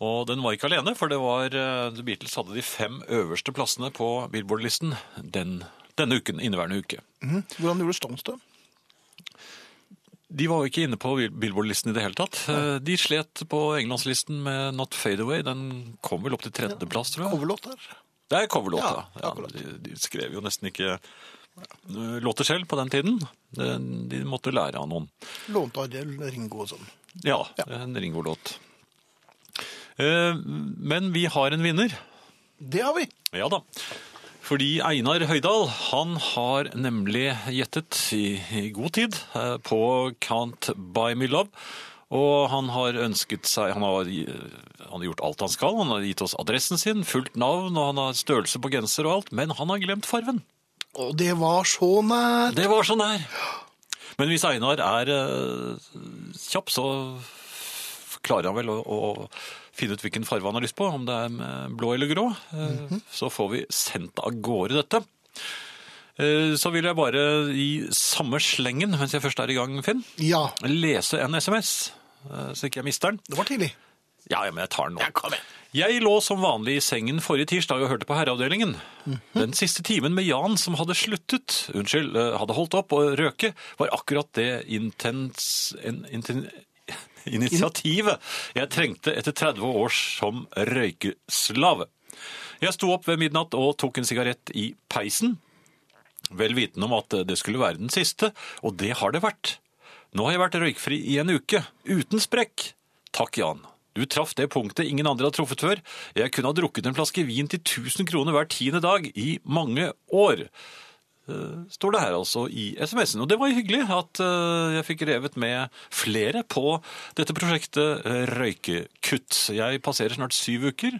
Og den var ikke alene, for det var eh, The Beatles hadde de fem øverste plassene på Billboard-listen den, denne uken, inneværende uke. Mm. Hvordan gjorde Stones det? De var jo ikke inne på Billboard-listen i det hele tatt. Eh, De slet på englandslisten med Not Fade Away. Den kom vel opp til tredjeplass, tror jeg. Coverlåt der. Det er coverlåt, Ja, ja. ja de, de skrev jo nesten ikke eh, låter selv på den tiden. De, de måtte lære av noen. Lånte av Ringo og sånn. Ja, en Ringo-låt. Eh, Men vi har en vinner. Det har vi. Ja da. Fordi Einar Høydal, han har nemlig gjettet i, god tid eh, på Can't Buy Me Love. Og han har ønsket seg han har, han har gjort alt han skal. Han har gitt oss adressen sin, fullt navn, og han har størrelse på genser og alt. Men han har glemt farven. Og det var så nær. Det var så nær. Men hvis Einar er eh, kjapp, så klarer han vel å, å finne ut hvilken farve han har lyst på, om det er blå eller grå. Eh, Så får vi sendt av gårde dette. Eh, Så vil jeg bare i samme slengen, mens jeg først er i gang, Finn, Ja, lese en SMS, eh, så ikke jeg mister den. det var tidlig. Ja, ja, men jeg tar den nå. Ja, kom igjen. Jeg lå som vanlig i sengen forrige tirsdag og hørte på herreavdelingen. Den siste timen med Jan som hadde sluttet, unnskyld, hadde holdt opp å røke, var akkurat det intens, en, inten, initiativet jeg trengte etter 30 år som røykeslave. Jeg sto opp ved midnatt og tok en sigarett i peisen, vel vitende om at det skulle være den siste, og det har det vært. Nå har jeg vært røykfri i en uke, uten sprekk. Takk, Jan. Du traff det punktet ingen andre har truffet før. Jeg kunne ha drukket en flaske vin til 1000 kroner hver tiende dag i mange år. Eh, Står det her altså i SMS-en. Og det var jo hyggelig at eh, jeg fikk revet med flere på dette prosjektet eh, Røykekutt. Jeg passerer snart syv uker.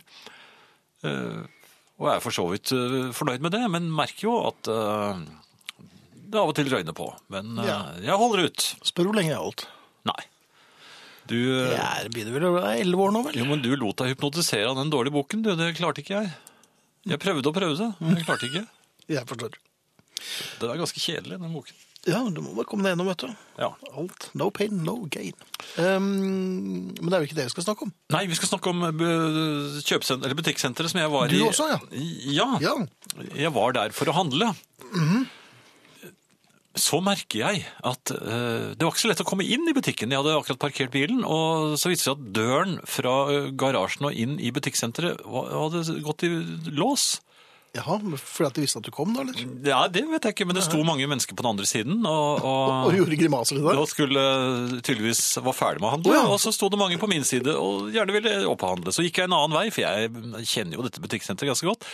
og Og er for så vidt fornøyd med det, men merker jo at det av og til røyner på. Men Ja. jeg holder ut. Spør hvor lenge jeg har holdt. Nei. Du, Jeg begynner vel å være 11 år nå, vel? jo, men du lot deg hypnotisere av den dårlige boken, du. Det klarte ikke jeg. Jeg prøvde og prøvde, men jeg klarte ikke. Jeg forstår. Det er ganske kjedelig, den boken. Ja, du må bare komme deg gjennom, vet du. Ja. Alt. No pain, no gain. Um, men det er jo ikke det vi skal snakke om. Nei, vi skal snakke om eh, eller butikksenteret som jeg var Du i. også, ja. Ja. Ja. Jeg var der for å handle. Så merker jeg at uh, det var ikke så lett å komme inn i butikken. Jeg hadde akkurat parkert bilen, og så viste det seg at døren fra eh, garasjen og inn i butikksenteret hadde gått i lås. Jaha, fordi at de visste at du kom da, eller? Ja, det vet jeg ikke, men det sto mange mennesker på den andre siden, og, Og og, gjorde grimaser til deg? og skulle tydeligvis var ferdig med å handle, Oh, ja. og så sto det mange på min side og gjerne ville opphandle. Så gikk jeg en annen vei, for jeg kjenner jo dette butikksenteret ganske godt,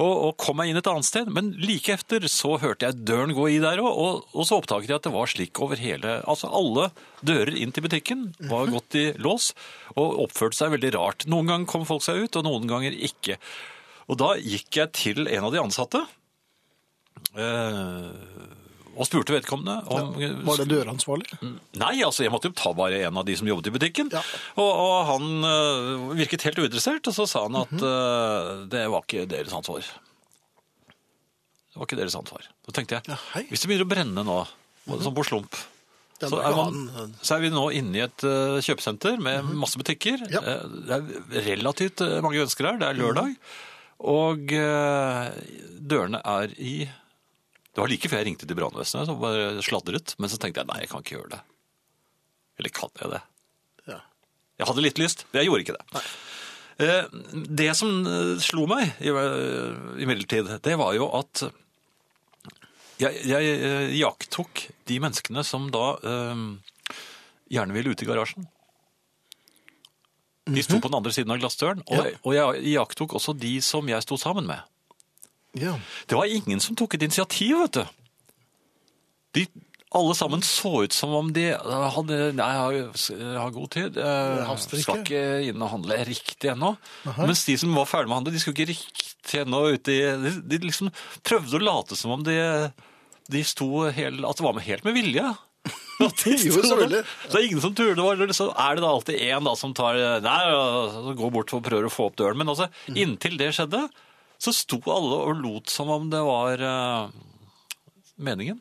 og, og kom meg inn et annet sted. Men like efter så hørte jeg døren gå i der òg, og, og så oppdaget jeg at det var slik over hele Altså alle dører inn til butikken var gått i lås og oppførte seg veldig rart. Noen ganger kom folk seg ut, og noen ganger ikke. Og da gikk jeg til en av de ansatte. Eh, og spurte vedkommende om Var det døransvarlig? Nei, altså jeg måtte jo ta bare en av de som jobbet i butikken. Ja. Og, og han uh, virket helt uinteressert, og så sa han at mm -hmm. uh, det var ikke deres ansvar. Det var ikke deres ansvar. Da tenkte jeg, Ja, hvis det begynner å brenne nå, sånn på slump, så er, man, så er vi nå inne i et uh, kjøpesenter med masse butikker. Mhm. Ja. Eh, Det er relativt mange mennesker her, det er lørdag. Og øh, dørene er i... Det var like før jeg ringte til brannvesenet, så bare sladret. Men så tenkte jeg, nei, jeg kan ikke gjøre det. Eller kan jeg det? Ja. Jeg hadde litt lyst, men jeg gjorde ikke det. Eh, Det som eh, slo meg i- eh, imidlertid, det var jo at jeg, jeg eh, iakttok de menneskene som da eh, gjerne ville ut i garasjen. De sto på den andre siden av glassdøren, og, Ja. og jeg iakttok også de som jeg sto sammen med. ja. Det var ingen som tok et initiativ, vet du. De alle sammen så ut som om de hadde Nei, jeg har, har god tid. Jeg skal ikke inn og handle riktig ennå. Mens de som var ferdig med å handle, de skulle ikke riktig ennå ut i de, de liksom prøvde å late som om de, de sto helt At det var med helt med vilje. Jo, selvfølgelig. Så det er ingen som. Eller Så er det da alltid én da som tar Nei, og går bort og prøver å få opp døren. Men altså, Mm. inntil det skjedde, så sto alle og lot som om det var uh, meningen.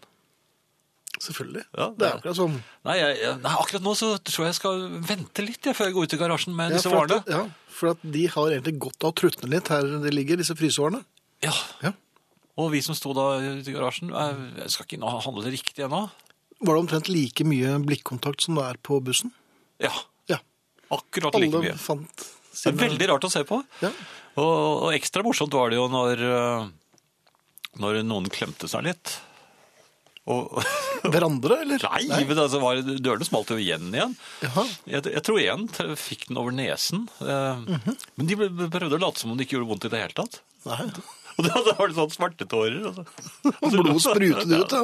Selvfølgelig. Ja, det er akkurat sånn. Nei, jeg, nei, akkurat nå så tror jeg jeg skal vente litt jeg, før jeg går ut i garasjen med Ja, disse at, varene. ja, for at de har egentlig godt av å trutne litt her de ligger, disse frysevarene. Ja. Ja. Og vi som sto da ute i garasjen, eh, jeg skal ikke handle det riktig ennå. Var det omtrent like mye blikkontakt som det er på bussen? Ja, Ja. akkurat like Alle mye. fant Det er veldig rart å se på. Ja. Og, og ekstra morsomt var det jo når, eh, når noen klemte seg litt. Og, Hverandre, eller? nei, men altså, var, dørene smalt jo igjen igjen. Jeg, jeg tror en fikk den over nesen. eh, Mhm. Men de prøvde å late som om det ikke gjorde vondt i det hele tatt. Nei. Og da, da var det sånn svartetårer. Og, så- Og blod sprutet ut, ja.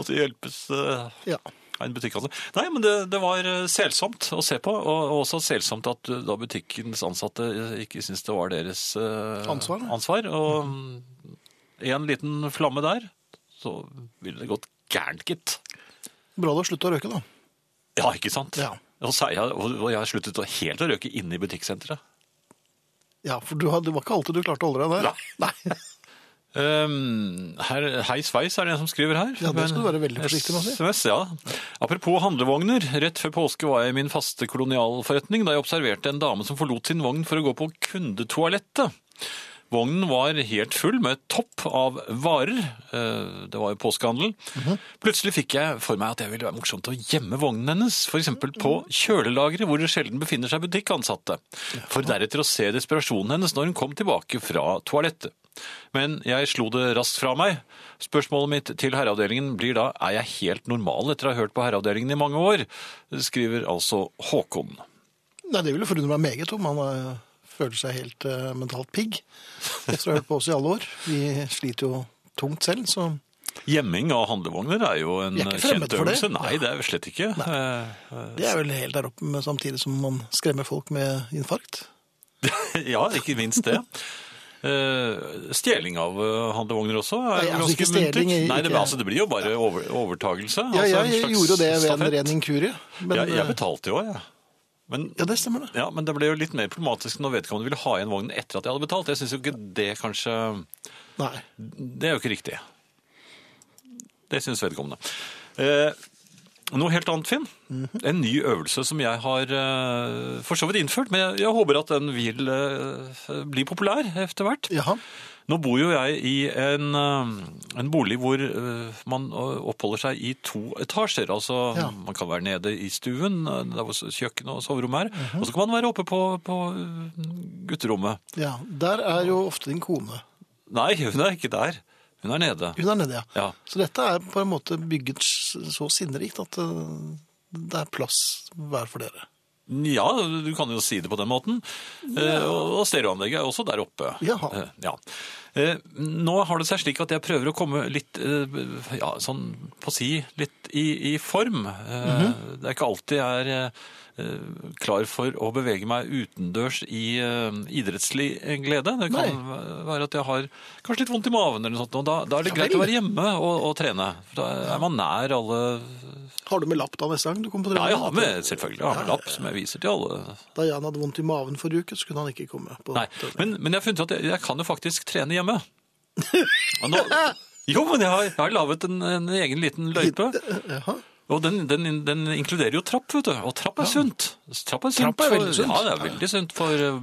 og så hjelpes eh, ja. En en altså. Nei, men det, det var eh, selsomt å se på, og og også selsomt at eh, da butikkens ansatte ikke syntes det var deres Ansvar, ansvar. Og mm, en liten flamme der, så ville det gått gærent, gitt. Bra du har sluttet å røyke, da. Ja, ikke sant? Ja. Og, jeg, og jeg har sluttet helt å røyke inne i butikksenteret. Ja, for du det var ikke alltid du klarte å holde deg der. Nei. Um, her, hei sveis er det en som skriver her. Ja, det skal du være veldig forsiktig med å si. SMS, ja. Apropos handlevogner. Rett før påske var jeg i min faste kolonialforretning da jeg observerte en dame som forlot sin vogn for å gå på kundetoalettet. Vognen var helt full med topp av varer. Eh, Det var jo påskehandel. Mhm. Plutselig fikk jeg for meg at det ville være morsomt å gjemme vognen hennes, f.eks. på kjølelageret hvor det sjelden befinner seg butikkansatte, for deretter å se desperasjonen hennes når hun kom tilbake fra toalettet. Men jeg slo det raskt fra meg. Spørsmålet mitt til herreavdelingen blir da er jeg helt normal etter å ha hørt på herreavdelingen i mange år, skriver altså Håkon. Nei, det ville forundre meg meget om han eh, føler seg helt uh, mentalt pigg. Etter å ha hørt på oss i alle år. Vi sliter jo tungt selv, så Gjemming av handlevogner er jo en er kjent øvelse. Nei, det er vi slett ikke. Nei. det er vel helt der oppe med, samtidig som man skremmer folk med infarkt. Ja, ikke minst det. Eh, stjeling av eh, handlevogner også er Nei, altså ganske muntert. Nei, det, altså, det blir jo bare over, overtagelse. Ja, altså jeg slags gjorde det ved en ren inkurie. Men, ja, jeg eh, betalte jo, jeg. Men, ja, det stemmer det. ja, men det ble jo litt mer problematisk når vedkommende ville ha igjen vognen etter at jeg hadde betalt. Jeg syns jo ikke det kanskje Nei. Det er jo ikke riktig. Det syns vedkommende. Eh, noe helt annet, Finn. En ny øvelse som jeg har eh, for så vidt innført, men jeg, jeg håper at den vil eh, bli populær etter hvert. Jaha. Nå bor jo jeg i en, eh, en bolig hvor eh, man eh, oppholder seg i to etasjer. Altså, Ja. man kan være nede i stuen, der hvor kjøkken og soverommet er, og så kan man være oppe på, på gutterommet. Ja, der er jo ofte din kone. Nei, hun er ikke der. Hun er nede. Hun er nede, ja. Ja. Så dette er på en måte bygget så sinnerikt at det er plass hver for dere. Ja, du kan jo si det på den måten. Ja. Og og stereoanlegget er også der oppe. Jaha. Eh, Ja. Eh, nå har det seg slik at jeg prøver å komme litt, eh, ja, sånn på si, litt i, i form. Mm -hmm. Det er ikke alltid jeg er klar for å bevege meg utendørs i idrettslig glede. Det kan være at jeg har kanskje litt vondt i maven eller noe sånt, og da, da er det Ja greit å være hjemme og, og trene. For Da er man nær alle... Har du med lapp da neste gang du kommer på Ja, trening? jeg har med, selvfølgelig, jeg har med lapp som jeg viser til alle. Da Jan hadde vondt i maven forrige uke, så kunne han ikke komme på Nei, men, men jeg har funnet ut at jeg, jeg kan jo faktisk trene hjemme. Og nå, jo, men jeg har, jeg har lavet en, en egen liten løype. Jaha. Og den, den, den inkluderer jo trapp, vet du. Og trapp er sunt. Trapp er, Trapp er veldig sunt. Ja, det er veldig sunt for uh,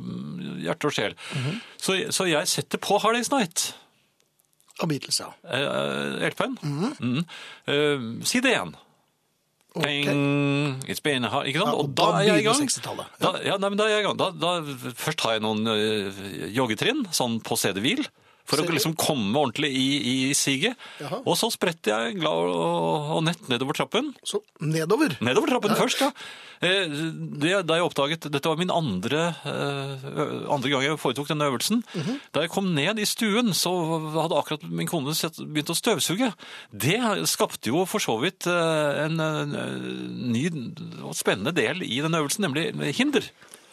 hjerte og sjel. så, så jeg setter på Hard Days Night. Av Beatles, ja. Uh, LP-en. Mm. Eh, si det igjen. Ok. It's been hard, ikke sant? Ja, og da, er jeg i gang. Ja. Da, ja, nei, men da er jeg i gang. Da, da, først har jeg noen øh, joggetrinn, sånn på CD-hvil, for å liksom komme ordentlig i, i siget. Jaha. Og så spretter jeg glad og, og nett nedover trappen. Så nedover. Nedover trappen først, ja. Eh, Det, da jeg oppdaget, Dette var min andre, eh, andre gang jeg foretok denne øvelsen. Mhm. Da jeg kom ned i stuen, så hadde akkurat min kone sett- begynt å støvsuge. Det skapte jo for så vidt eh, en, en ny og spennende del i den øvelsen, nemlig hinder.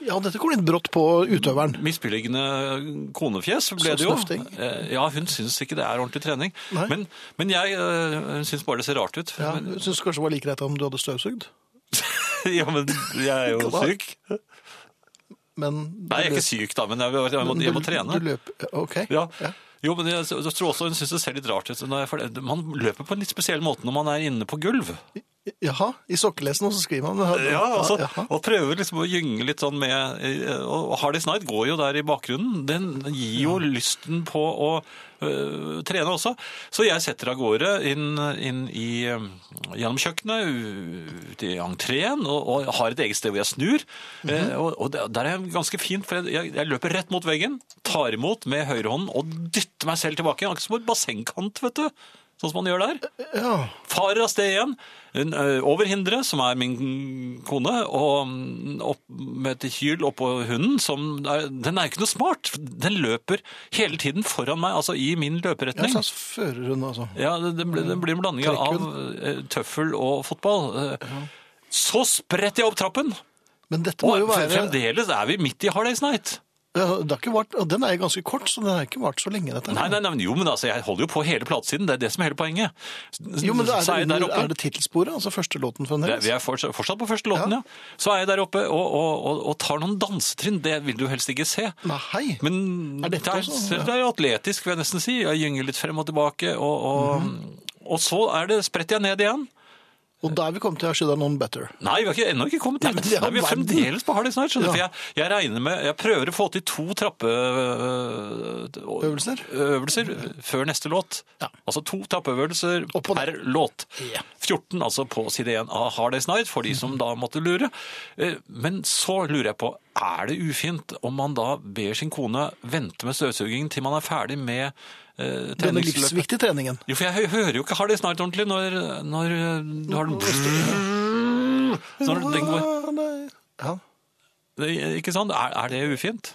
Ja, dette kom litt brått på utøveren. Misbilligende konefjes ble det jo. snøfting. Eh, Ja, hun syns ikke det er ordentlig trening. Nei. Men, men jeg uh, syns bare det ser rart ut. Ja, Men, syns kanskje det var like greit om du hadde støvsugd. ja, men jeg er jo syk. Men Nei, jeg er ikke syk da, men jeg, jeg, må, jeg må trene. Du løper, ok. Ja. Ja. Jo, men jeg, jeg tror også hun syns det ser litt rart ut. jeg- Man løper på en litt spesiell måte når man er inne på gulv. Jaha, i sokkelesen så skriver man det. Ja, altså, ja, Og prøver liksom å gynge litt sånn med eh, Og Hardy Snight går jo der i bakgrunnen. Den gir jo lysten på å øh, trene også. Så jeg setter av gårde inn, inn i øh, gjennom kjøkkenet, ut i entreen, og, og har et eget sted hvor jeg snur. Eh, og, og der er jeg ganske fint, for jeg, jeg løper rett mot veggen, tar imot med høyrehånden og dytter meg selv tilbake. Akkurat som et bassengkant, vet du. Sånn som man gjør der Ja, farer av sted igjen, en, ø, over hinderet, som er min kone, og mm, opp med et hyl oppå hunden, som er, den er ikke noe smart. Den løper hele tiden foran meg, altså i min løperetning. ja slags førerhund altså. Ja, det, det, blir, det blir en blanding av tøffel og fotball. Ja. Så spretter jeg opp trappen, Men dette må og jo være... fremdeles er vi midt i Hard Days Night. Det har ikke vært, og den er jo ganske kort, så den har ikke vart så lenge dette. Nei, nei, nei, jo, men altså, jeg holder jo på hele platesiden, det er det som er hele poenget. Jo, men er er det, under, er det titelsporet, altså første låten fremdeles? Vi er fortsatt, fortsatt på første låten, ja. Ja. Så er jeg der oppe og, og, og, og tar noen dansetrinn. Det vil du helst ikke se. Nei, Men Er det dette er, også? Ja. det er jo atletisk, vil jeg nesten si. Jeg gynger litt frem og tilbake. Og, og, -hmm. og så er det, spretter jeg ned igjen. Og da er vi kommet til have noen better. Nei, vi har ikke, ennå ikke kommet dit. Nei, Nei, vi er fremdeles på Harley Night. skjønner du. Ja. For jeg, jeg regner med, jeg prøver å få til to trappeøvelser Øvelser? øvelser før neste låt. Ja. Altså to trappeøvelser per låt. Ja. 14 altså på side 1 av Hard Days Night, for de som da måtte lure. Eh, Men så lurer jeg på, er det ufint om man da ber sin kone vente med støvsugingen til man er ferdig med Denne treningsløpet? livsviktige treningen. Jo, for jeg hører jo ikke har det snart ordentlig når, når eh, du har den Når den går. Ja. Det- Ikke sant? Er, er det ufint?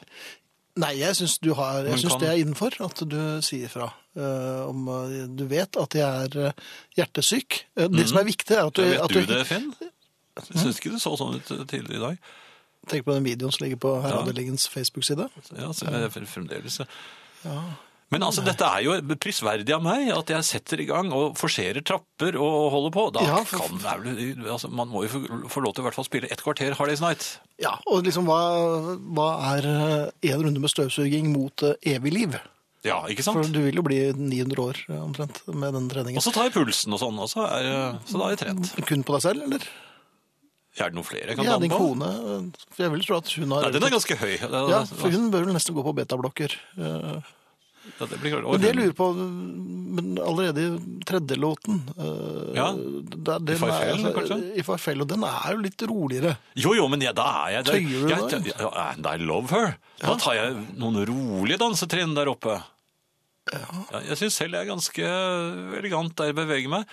Nei, jeg syns du det er innenfor at du sier fra. Uh, om eh, du vet at jeg er eh, hjertesyk. Eh, det som er viktig, er at du, Mhm. Vet at du det, Finn? Jeg syns ikke du så sånn ut tidligere i dag. Tenk på den videoen som ligger på Herreavdelingens Facebook-side. Ja, så er det fremdeles. Men altså, dette er jo prisverdig av meg, at jeg setter i gang og forserer trapper og holder på. Da Ja, for- kan, vel- altså, man må jo få, lov til å i hvert fall spille et kvarter Hard Days Night. Ja, og liksom hva, hva er én en runde med støvsuging mot eh, evig liv? Ja, ikke sant? For du vil jo bli 900 år eh, omtrent med den treningen. Og så tar jeg pulsen og sånn, og så, er, så da er jeg trent. Kun på deg selv, eller? Er det noen flere jeg kan Ja, på? med din kone. eh, For jeg vil tro at hun har Nei, den er ganske høy. Ja, for hun bør vel nesten gå på betablokker. Ja, det blir, klart. Men det jeg lurer på, men allerede i tredje låten eh, Ja, da- den I Farfell, er- kanskje? I Farfell, og den er jo litt roligere. Jo, jo, men ja, da er jeg der. Tøyer du ja, And I love her. Da tar jeg noen rolige dansetrinn der oppe. Ja, jeg syns selv jeg er ganske elegant der jeg beveger meg.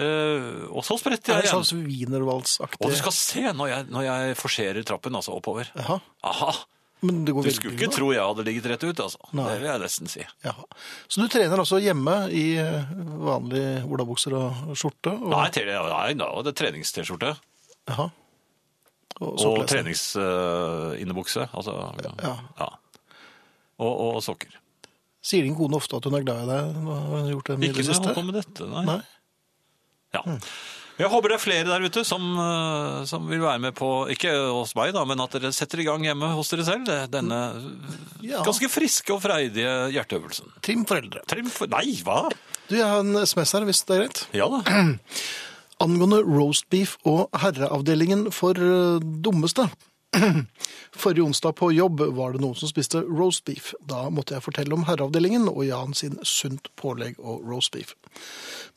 Eh, og så spretter Er jeg det igjen. sånn wienervalsaktig? Og du skal se når jeg, når jeg forserer trappen, altså oppover. Aha. Aha! Men det går Du skulle ikke bra. tro jeg hadde ligget rett ut, altså. Nei. Det vil jeg nesten si. Ja. Så du trener altså hjemme i eh, vanlige olabukser og skjorte? Og, Nei, te- nei, no, det det treningst-T-skjorte. Og, Og treningsinnebukse. Uh, altså, Ja. ja. Og, og sokker. Sier din kone ofte at hun er glad i deg? Hva Har gjort det mye Ikke det når med dette, nei. Nei? Ja. Jeg håper det er flere der ute som, eh, som vil være med på, ikke hos meg da, men at dere setter i gang hjemme hos dere selv, denne Ja. ganske friske og freidige hjerteøvelsen. Trim foreldre. Trim for... Nei, hva? Du, jeg har en SMS her, hvis det er greit. Ja da. Angående roast beef og herreavdelingen for eh, dummeste. Forrige onsdag på jobb var det noen som spiste roast beef. Da måtte jeg fortelle om herreavdelingen og Jan sin sunt pålegg og roast beef.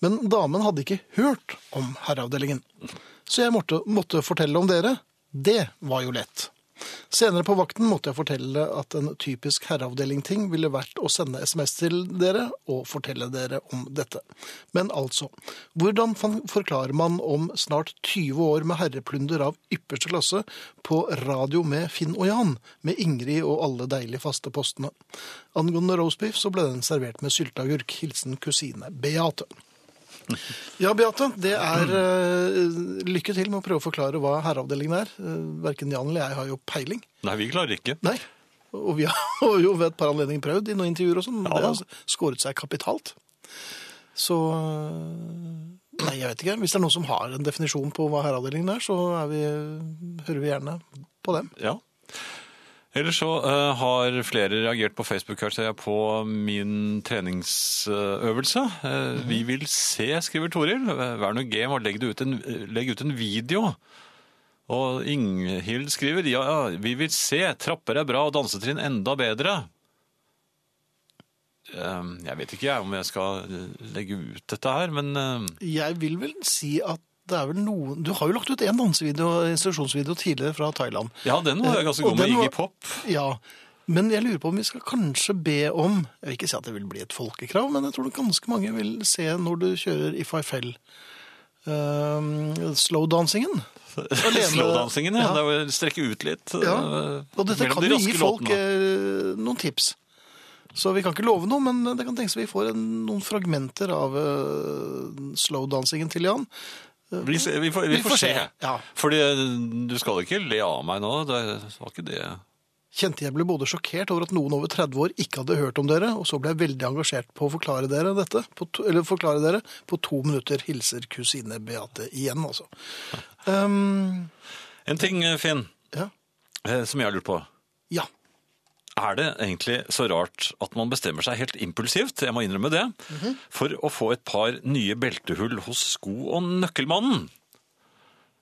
Men damen hadde ikke hørt om herreavdelingen. Så jeg måtte, måtte fortelle om dere. Det var jo lett. Senere på vakten måtte jeg fortelle at en typisk herreavdeling-ting ville vært å sende SMS til dere og fortelle dere om dette. Men altså, hvordan forklarer man om snart 20 år med herreplunder av ypperste klasse på radio med Finn og Jan, med Ingrid og alle deilige faste postene? Angående roastbeef så ble den servert med sylteagurk. Hilsen kusine Beate. Ja, Beate, det er uh, lykke til med å prøve å forklare hva herreavdelingen er. Uh, Verken Jan eller jeg har jo peiling. Nei, vi klarer ikke. Nei. Og vi har jo ved et par anledninger prøvd i noen intervjuer og sånn. Ja Det har skåret seg kapitalt. Så øh, Nei, jeg vet ikke. Hvis det er noen som har en definisjon på hva herreavdelingen er, så er vi, hører vi gjerne på dem. Ja. Ellers så eh, har flere reagert på Facebook her, ser jeg, på min treningsøvelse. Eh, Vi vil se, skriver Toril. Vær nå game og legg, ut en, legg ut en video. Og Inghild skriver ja, ja, vi vil se. Trapper er bra og dansetrinn enda bedre. Eh, Jeg vet ikke jeg om jeg skal legge ut dette her, men Jeg vil vel si at det er vel noen Du har jo lagt ut en dansevideo, instruksjonsvideo tidligere fra Thailand. ja, den var jeg ganske god med. Iggy Pop. Ja, men jeg lurer på om vi skal kanskje be om Jeg vil ikke si at det vil bli et folkekrav, men jeg tror det ganske mange vil se når du kjører If I Fell. Um, Slowdansingen. Alene- Slowdansingen, ja. Ja. Det er strekke ut litt. Ja. eh, Og dette kan jo gi folk låtene. eh, noen tips. Så vi kan ikke love noe, men det kan tenkes vi får en, noen fragmenter av uh, slowdansingen til Jan. Vi, se- vi, får, vi, får se. Ja. Fordi eh, du skal ikke le av meg nå. Det var ikke det. Kjente jeg ble både sjokkert over at noen over 30 år ikke hadde hørt om dere, og så ble jeg veldig engasjert på å forklare dere dette, på to, eller forklare dere på to minutter. Hilser kusine Beate igjen, altså. Um, En ting, eh, Finn, ja. eh, som jeg har lurt på. ja. Er det egentlig så rart at man bestemmer seg helt impulsivt, jeg må innrømme det, for å få et par nye beltehull hos Sko- og Nøkkelmannen?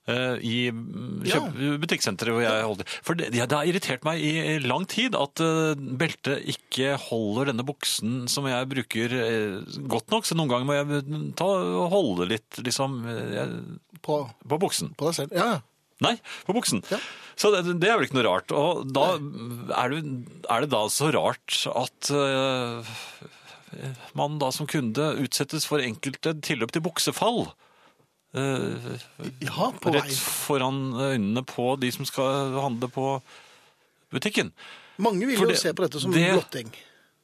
Eh, I mm, Ja. butikksenteret hvor jeg holder For det, det har irritert meg i lang tid at eh, beltet ikke holder denne buksen som jeg bruker eh, godt nok, så noen ganger må jeg ta holde litt liksom eh, På, på buksen. på deg selv. Ja. Nei, på buksen. Ja. Så det, det er vel ikke noe rart. Og da er det, er det da så rart at uh, man da som kunde utsettes for enkelte tilløp til buksefall. Uh, ja på rett vei. foran øynene på de som skal handle på butikken. Mange vil For jo det- se på dette som blotting.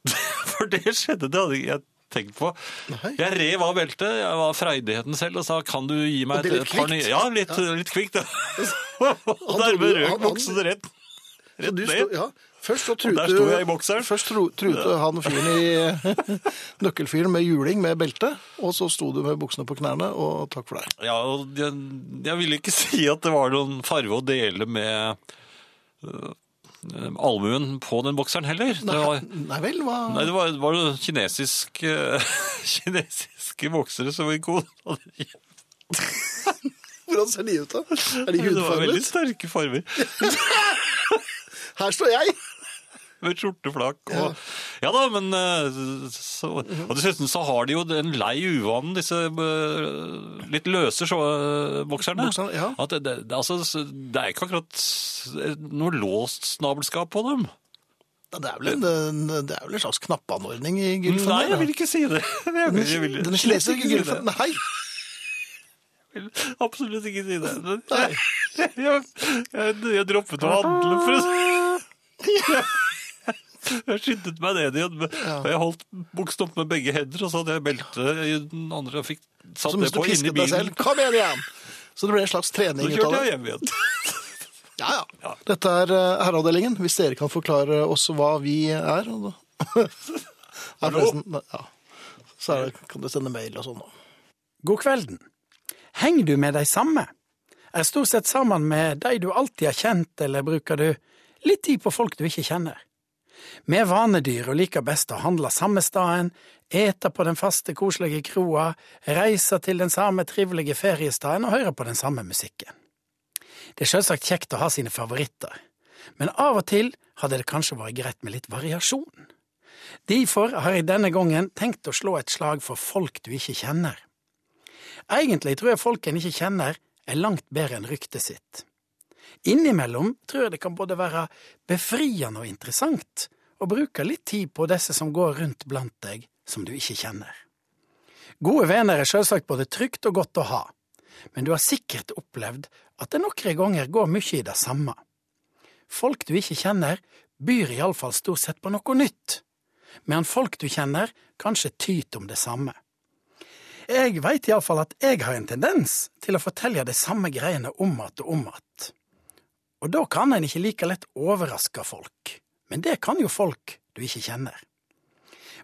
For det skjedde, det hadde jeg tenkt på. Nei. Jeg rev av beltet, jeg var freidigheten selv og sa kan du gi meg et, et par nye Ja, litt, litt kvikt. Ja. og dermed røk han- rett, rett du ned. sto, ja, først så truet der sto jeg i bokseren. Først tro, han fyren i nøkkelfyren med juling med belte, og så sto du med buksene på knærne, og takk for deg. Ja, og jeg, jeg ville ikke si at det var noen farve å dele med almuen på den bokseren heller. Det var, Nei vel, hva? nei, det var, var jo kinesisk, øh, kinesiske boksere som var gode. Hvordan ser de ut da? Er de Det var veldig sterke farger. Her står jeg! Med skjorteflak og Ja da, men eh, så, Og dessuten så har de jo en lei uvanen, disse eh, litt løse så, eh, bokserne. Bokser, ja. At det, det, det, altså, det er ikke akkurat noe låst snabelskap på dem. Det er, vel en, det er vel en slags knappanordning i gylfen? Nei, jeg vil ikke si det. Jeg vil, jeg vil Den kinesiske si det. gylfen? Nei. Absolutt ikke si det. Men Jeg, jeg, jeg, droppet å handle for å Jeg skyndet meg ned igjen. med- og Jeg holdt buksen opp med begge hender, og så hadde jeg beltet i den andre og fikk satt det på inni bilen. selv. Kom igjen igjen! Så det ble en slags trening ut av kjørte jeg hjem igjen. Ja, ja. Dette er eh, herreavdelingen. Hvis dere kan forklare oss hva vi er ja. Så er det, kan du sende mail og sånn. God kvelden. Henger du med de samme? Er stort sett sammen med de du alltid har kjent, eller bruker du litt tid på folk du ikke kjenner? Vi er vanedyr og liker best å handle samme staden, ete på den faste, koselige kroa, reise til den samme trivelige feriestaden og høre på den samme musikken. Det er selvsagt kjekt å ha sine favoritter, men av og til hadde det kanskje vært greit med litt variasjon. Derfor har jeg denne gangen tenkt å slå et slag for folk du ikke kjenner. Egentlig tror jeg folk en ikke kjenner, er langt bedre enn ryktet sitt. Innimellom tror jeg det kan både være befriende og interessant å bruke litt tid på disse som går rundt blant deg som du ikke kjenner. Gode venner er selvsagt både trygt og godt å ha, men du har sikkert opplevd at det noen ganger går mye i det samme. Folk du ikke kjenner, byr iallfall stort sett på noe nytt, medan folk du kjenner, kanskje tyter om det samme. Jeg veit iallfall at jeg har en tendens til å fortelle de samme greiene om att og om att. Og da kan en ikke like lett overraske folk, men det kan jo folk du ikke kjenner.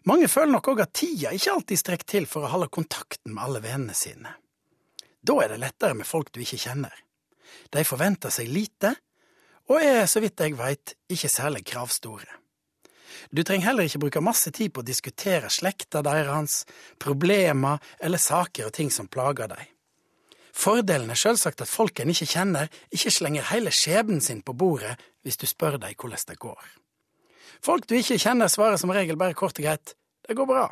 Mange føler nok òg at tida ikke alltid strekker til for å holde kontakten med alle vennene sine. Da er det lettere med folk du ikke kjenner. De forventer seg lite, og er, så vidt jeg veit, ikke særlig kravstore. Du trenger heller ikke bruke masse tid på å diskutere slekta deres, problemer eller saker og ting som plager deg. Fordelen er selvsagt at folk en ikke kjenner, ikke slenger hele skjebnen sin på bordet hvis du spør dem hvordan det går. Folk du ikke kjenner, svarer som regel bare kort og greit det går bra,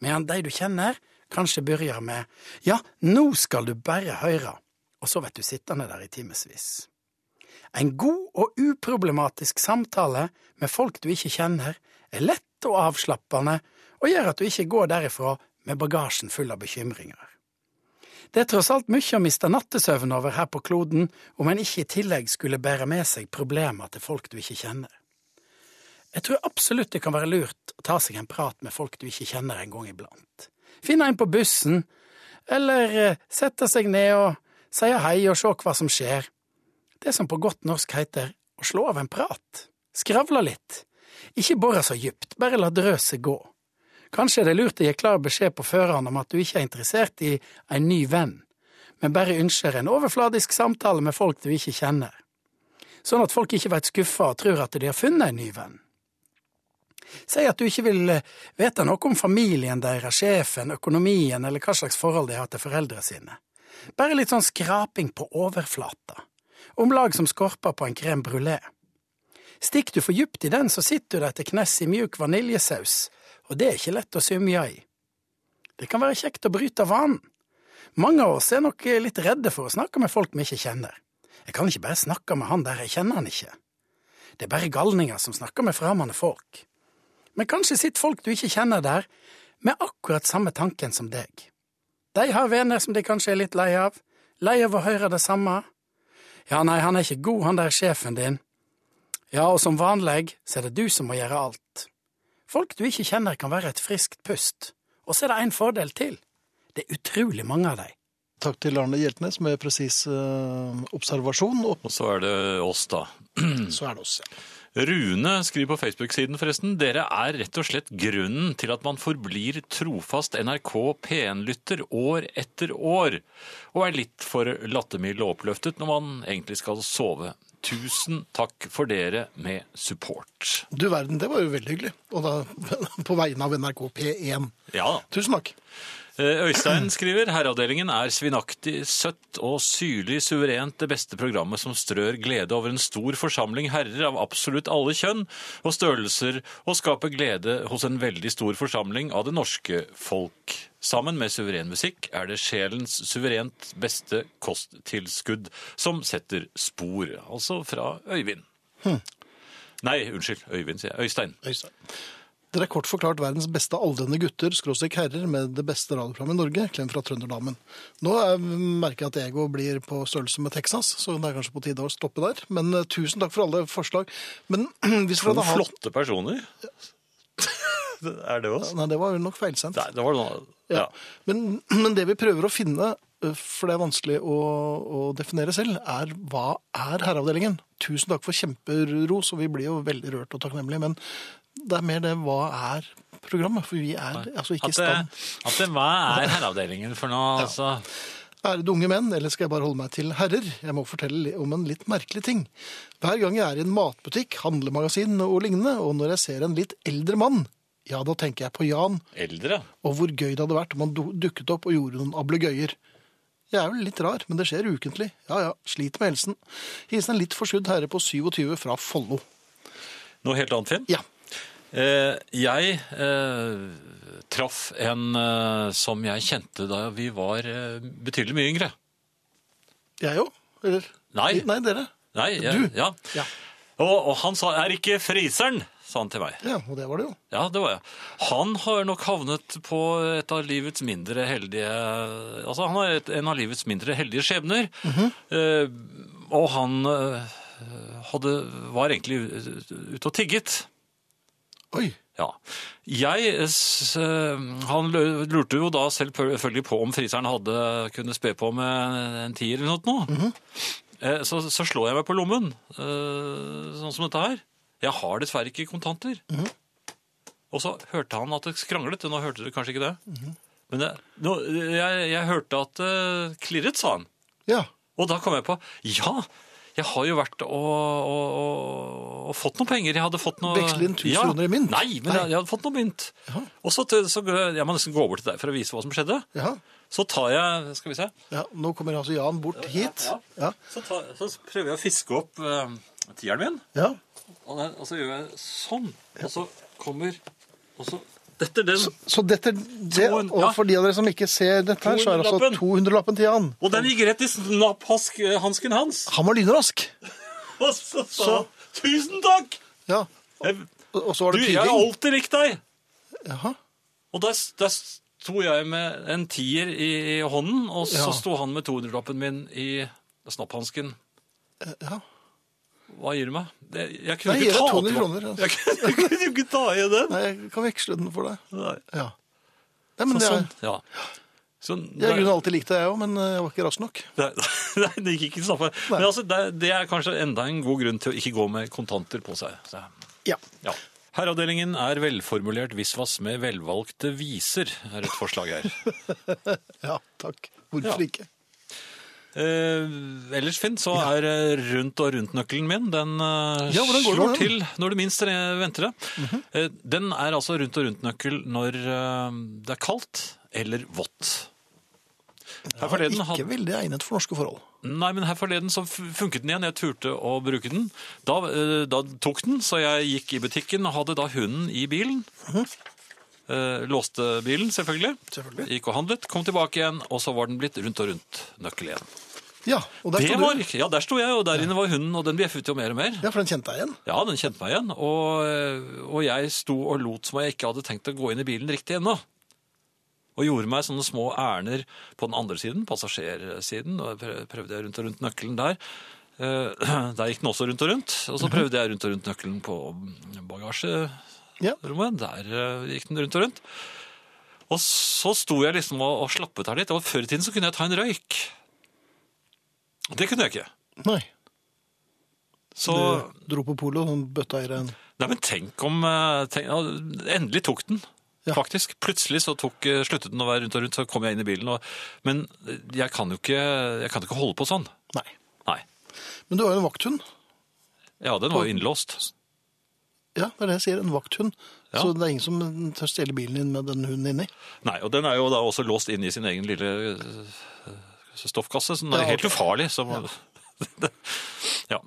medan de du kjenner, kanskje begynner med ja, nå skal du bare høre, og så blir du sittende der i timevis. En god og uproblematisk samtale med folk du ikke kjenner, er lett og avslappende og gjør at du ikke går derifra med bagasjen full av bekymringer. Det er tross alt mye å miste nattesøvn over her på kloden om en ikke i tillegg skulle bære med seg problemer til folk du ikke kjenner. Jeg tror absolutt det kan være lurt å ta seg en prat med folk du ikke kjenner en gang iblant. Finne en på bussen, eller eh, sette seg ned og si hei og se hva som skjer. Det som på godt norsk heter å slå av en prat. Skravle litt. Ikke bore så djupt, bare la drøset gå. Kanskje er det lurt å gi klar beskjed på føreren om at du ikke er interessert i en ny venn, men bare ønsker en overfladisk samtale med folk du ikke kjenner, sånn at folk ikke blir skuffa og tror at de har funnet en ny venn. Si at du ikke vil eh, vite noe om familien deres, sjefen, økonomien eller hva slags forhold de har til foreldre sine. Bare litt sånn skraping på overflata, om lag som skorper på en crème brulé. Stikker du for djupt i den, så sitter du der til kness i mjuk vaniljesaus, og det er ikke lett å svømme i. Det kan være kjekt å bryte vanen. Mange av oss er nok litt redde for å snakke med folk vi ikke kjenner. Jeg kan ikke bare snakke med han der, jeg kjenner han ikke. Det er bare galninger som snakker med fremmede folk. Men kanskje sitter folk du ikke kjenner der, med akkurat samme tanken som deg. De har venner som de kanskje er litt lei av, lei av å høre det samme. Ja, nei, han er ikke god, han der sjefen din. Ja, og som vanlig så er det du som må gjøre alt. Folk du ikke kjenner kan være et friskt pust, og så er det en fordel til. Det er utrolig mange av dem. Takk til Arne Hjeltnes med presis eh, observasjon, og Og så er det oss, da. så er det oss. Ja. Rune skriver på Facebook-siden forresten, dere er rett og slett grunnen til at man forblir trofast NRK P1-lytter år etter år, og er litt for lattermild og oppløftet når man egentlig skal sove. Tusen takk for dere med support. Du verden, det var jo veldig hyggelig. Og da på vegne av NRK P1. Ja. Tusen takk. Eh, Øystein skriver Herreavdelingen er svinaktig, søtt og syrlig suverent det beste programmet som strør glede over en stor forsamling herrer av absolutt alle kjønn og størrelser, og skaper glede hos en veldig stor forsamling av det norske folk. Sammen med suveren musikk er det sjelens suverent beste kosttilskudd som setter spor. Altså fra Øyvind. Nei, unnskyld. Øyvind, sier jeg. Øystein. Øystein. Dere er kort forklart verdens beste aldrende gutter, skråstrek herrer, med det beste radioprogrammet i Norge, klem fra Trønderdamen. Nå er, merker jeg at ego blir på størrelse med Texas, så det er kanskje på tide å stoppe der. Men uh, tusen takk for alle forslag. Men hvis To hatt flotte personer. er det oss? Nei, det var nok feilsendt. Nei, det var noe Ja. ja. Men, men det vi prøver å finne, øh, for det er vanskelig å, å definere selv, er hva er herreavdelingen? Tusen takk for kjemperos, og vi blir jo veldig rørt og takknemlige, men det er mer det hva er programmet, for vi er altså ikke i stand. at det, hva er herreavdelingen for noe? Altså? Ærede unge menn, eller skal jeg bare holde meg til herrer? Jeg må fortelle om en litt merkelig ting. Hver gang jeg er i en matbutikk, handlemagasin og lignende, og når jeg ser en litt eldre mann, ja, da tenker jeg på Jan, Eldre? og hvor gøy det hadde vært om han dukket opp og gjorde noen ablegøyer. Jeg er vel litt rar, men det skjer ukentlig. Ja ja, sliter med helsen. Hilsen en litt forskudd herre på 27 fra Follo. Noe helt annet, Finn? Ja. Eh, jeg eh, traff en eh, som jeg kjente da vi var betydelig mye yngre. Jeg òg? Eller? Nei. Nei, dere. Nei, jeg, Du? Ja. Ja. Og, og han sa 'er ikke friseren', sa han til meg. ja, og det var det jo. Ja, det var jeg. Han har nok havnet på et av livets mindre heldige Altså, han har et, en av livets mindre heldige skjebner. eh, og han eh, hadde, var egentlig ute og tigget. Oi. Ja. Jeg eh, Han lurte jo da selvfølgelig på om friseren hadde kunnet spe på med en tier eller noe. Mm -hmm. Så, så slår jeg meg på lommen, eh, sånn som dette her. Jeg har dessverre ikke kontanter. Og så hørte han at det skranglet. Nå hørte du kanskje ikke det. Men det, nå, jeg, jeg hørte at det klirret, sa han. Ja. Og da kom jeg på Ja, jeg har jo vært og, og, og, og fått noen penger. Jeg hadde fått noe Veksle inn 1000 kroner i mynt? Nei, men Nei. Jeg, jeg hadde fått noe mynt. Og så, så jeg må nesten gå over til deg for å vise hva som skjedde. ja. Så tar jeg Skal vi se. Ja, Nå kommer altså Jan bort hit. Ja. Så, tar, så prøver jeg å fiske opp uh, tieren min. ja. Og, den, og så gjør jeg sånn. Og så kommer Og så Dette den. Så dette, det, To- og for de av dere som ikke ser dette her, så er det altså 200-lappen til Jan. Og den gikk rett i snapphansken hans. Han var lynrask. Og så så Tusen takk! Ja. Jeg, Og så var det du, jeg har alltid likt deg. Jaha. Og der, der sto jeg med en tier i, i hånden, og så Ja. sto han med 200-lappen min i snapphansken. Ja. Hva gir du meg? Det, jeg kunne Nei, ikke deg ta 200 tilbake- kroner, altså. Jeg, kunne- jeg kunne jo ikke ta igjen den. Nei, jeg kan veksle den for deg. Nei. Ja. Nei, men Så, det er, sånn, ja. Så, jeg har alltid likt det, jeg òg, men eh, jeg var ikke rask nok. Nei, nei, det gikk ikke snappe. Men altså, det, det er kanskje enda en god grunn til å ikke gå med kontanter på seg. Så, Ja. ja. Herreavdelingen er velformulert visvas med velvalgte viser, er et forslag her. ja, takk. Hvorfor Ja. ikke? Eh, ellers, Finn, så er eh, rundt og rundt-nøkkelen min Den eh, Ja, slår den? til når du minst venter det. Eh, den er altså rundt og rundt-nøkkel når det er kaldt eller vått. Forleden Ikke hadde- veldig egnet for norske forhold. Nei, men her forleden så funket den igjen. Jeg turte å bruke den. Da, da tok den, så jeg gikk i butikken og hadde da hunden i bilen. Eh, låste bilen, selvfølgelig. Selvfølgelig. Gikk og handlet, kom tilbake igjen, og så var den blitt rundt og rundt nøkkel igjen. Ja, og der Det var du. ja, der sto jeg, og der inne var hunden, og den bjeffet jo mer og mer. Ja, for den kjente deg igjen. Ja, den kjente meg igjen, og, eh, og jeg sto og lot som jeg ikke hadde tenkt å gå inn i bilen riktig ennå. Og gjorde meg sånne små ærner på den andre siden, passasjersiden, og prøvde jeg rundt og rundt nøkkelen der. Eh, Der gikk den også rundt og rundt, og så prøvde jeg rundt og rundt nøkkelen på bagasjerommet. Der eh, gikk den rundt og rundt. Og så sto jeg liksom og, og slappet her litt, og før i tiden så kunne jeg ta en røyk. Det kunne jeg ikke. Nei. Så... Du dro på polo bøtta i deg en Nei, men tenk om eh, tenk, Endelig tok den, Ja. faktisk. Plutselig så tok, eh, sluttet den å være rundt og rundt, så kom jeg inn i bilen. Og, men jeg kan jo ikke, kan ikke holde på sånn. Nei. Nei. Men du har jo en vakthund. Ja, den var jo innlåst. Ja, det er det jeg sier. En vakthund. Ja. Så det er ingen som tør stjele bilen din med den hunden inni. Nei, og den er jo da også låst inn i sin egen lille eh, stoffkasse, så den er Ja, helt ufarlig. Så, ja.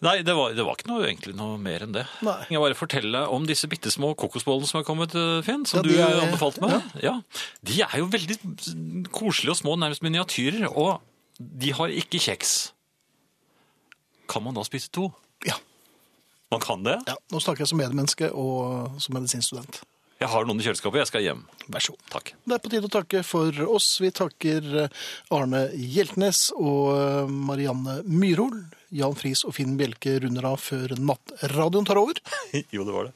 Nei, det var, det var ikke noe, egentlig noe mer enn det. Nei. Jeg bare fortelle om disse bitte små kokosbollene som er kommet, eh, Finn, som Ja, du er- anbefalte meg. Ja. De er jo veldig koselige og små, nærmest miniatyrer, og de har ikke kjeks. Kan man da spise to? Ja. Man kan det? Ja, Nå snakker jeg som medmenneske og som medisinstudent. Jeg har noen i kjøleskapet. Jeg skal hjem. Vær så god. Takk. Det er på tide å takke for oss. Vi takker eh, Arne Hjeltnes og eh, Marianne Myrhol. Jan Friis og Finn Bjelke runder av før nattradioen tar over. jo, det var det.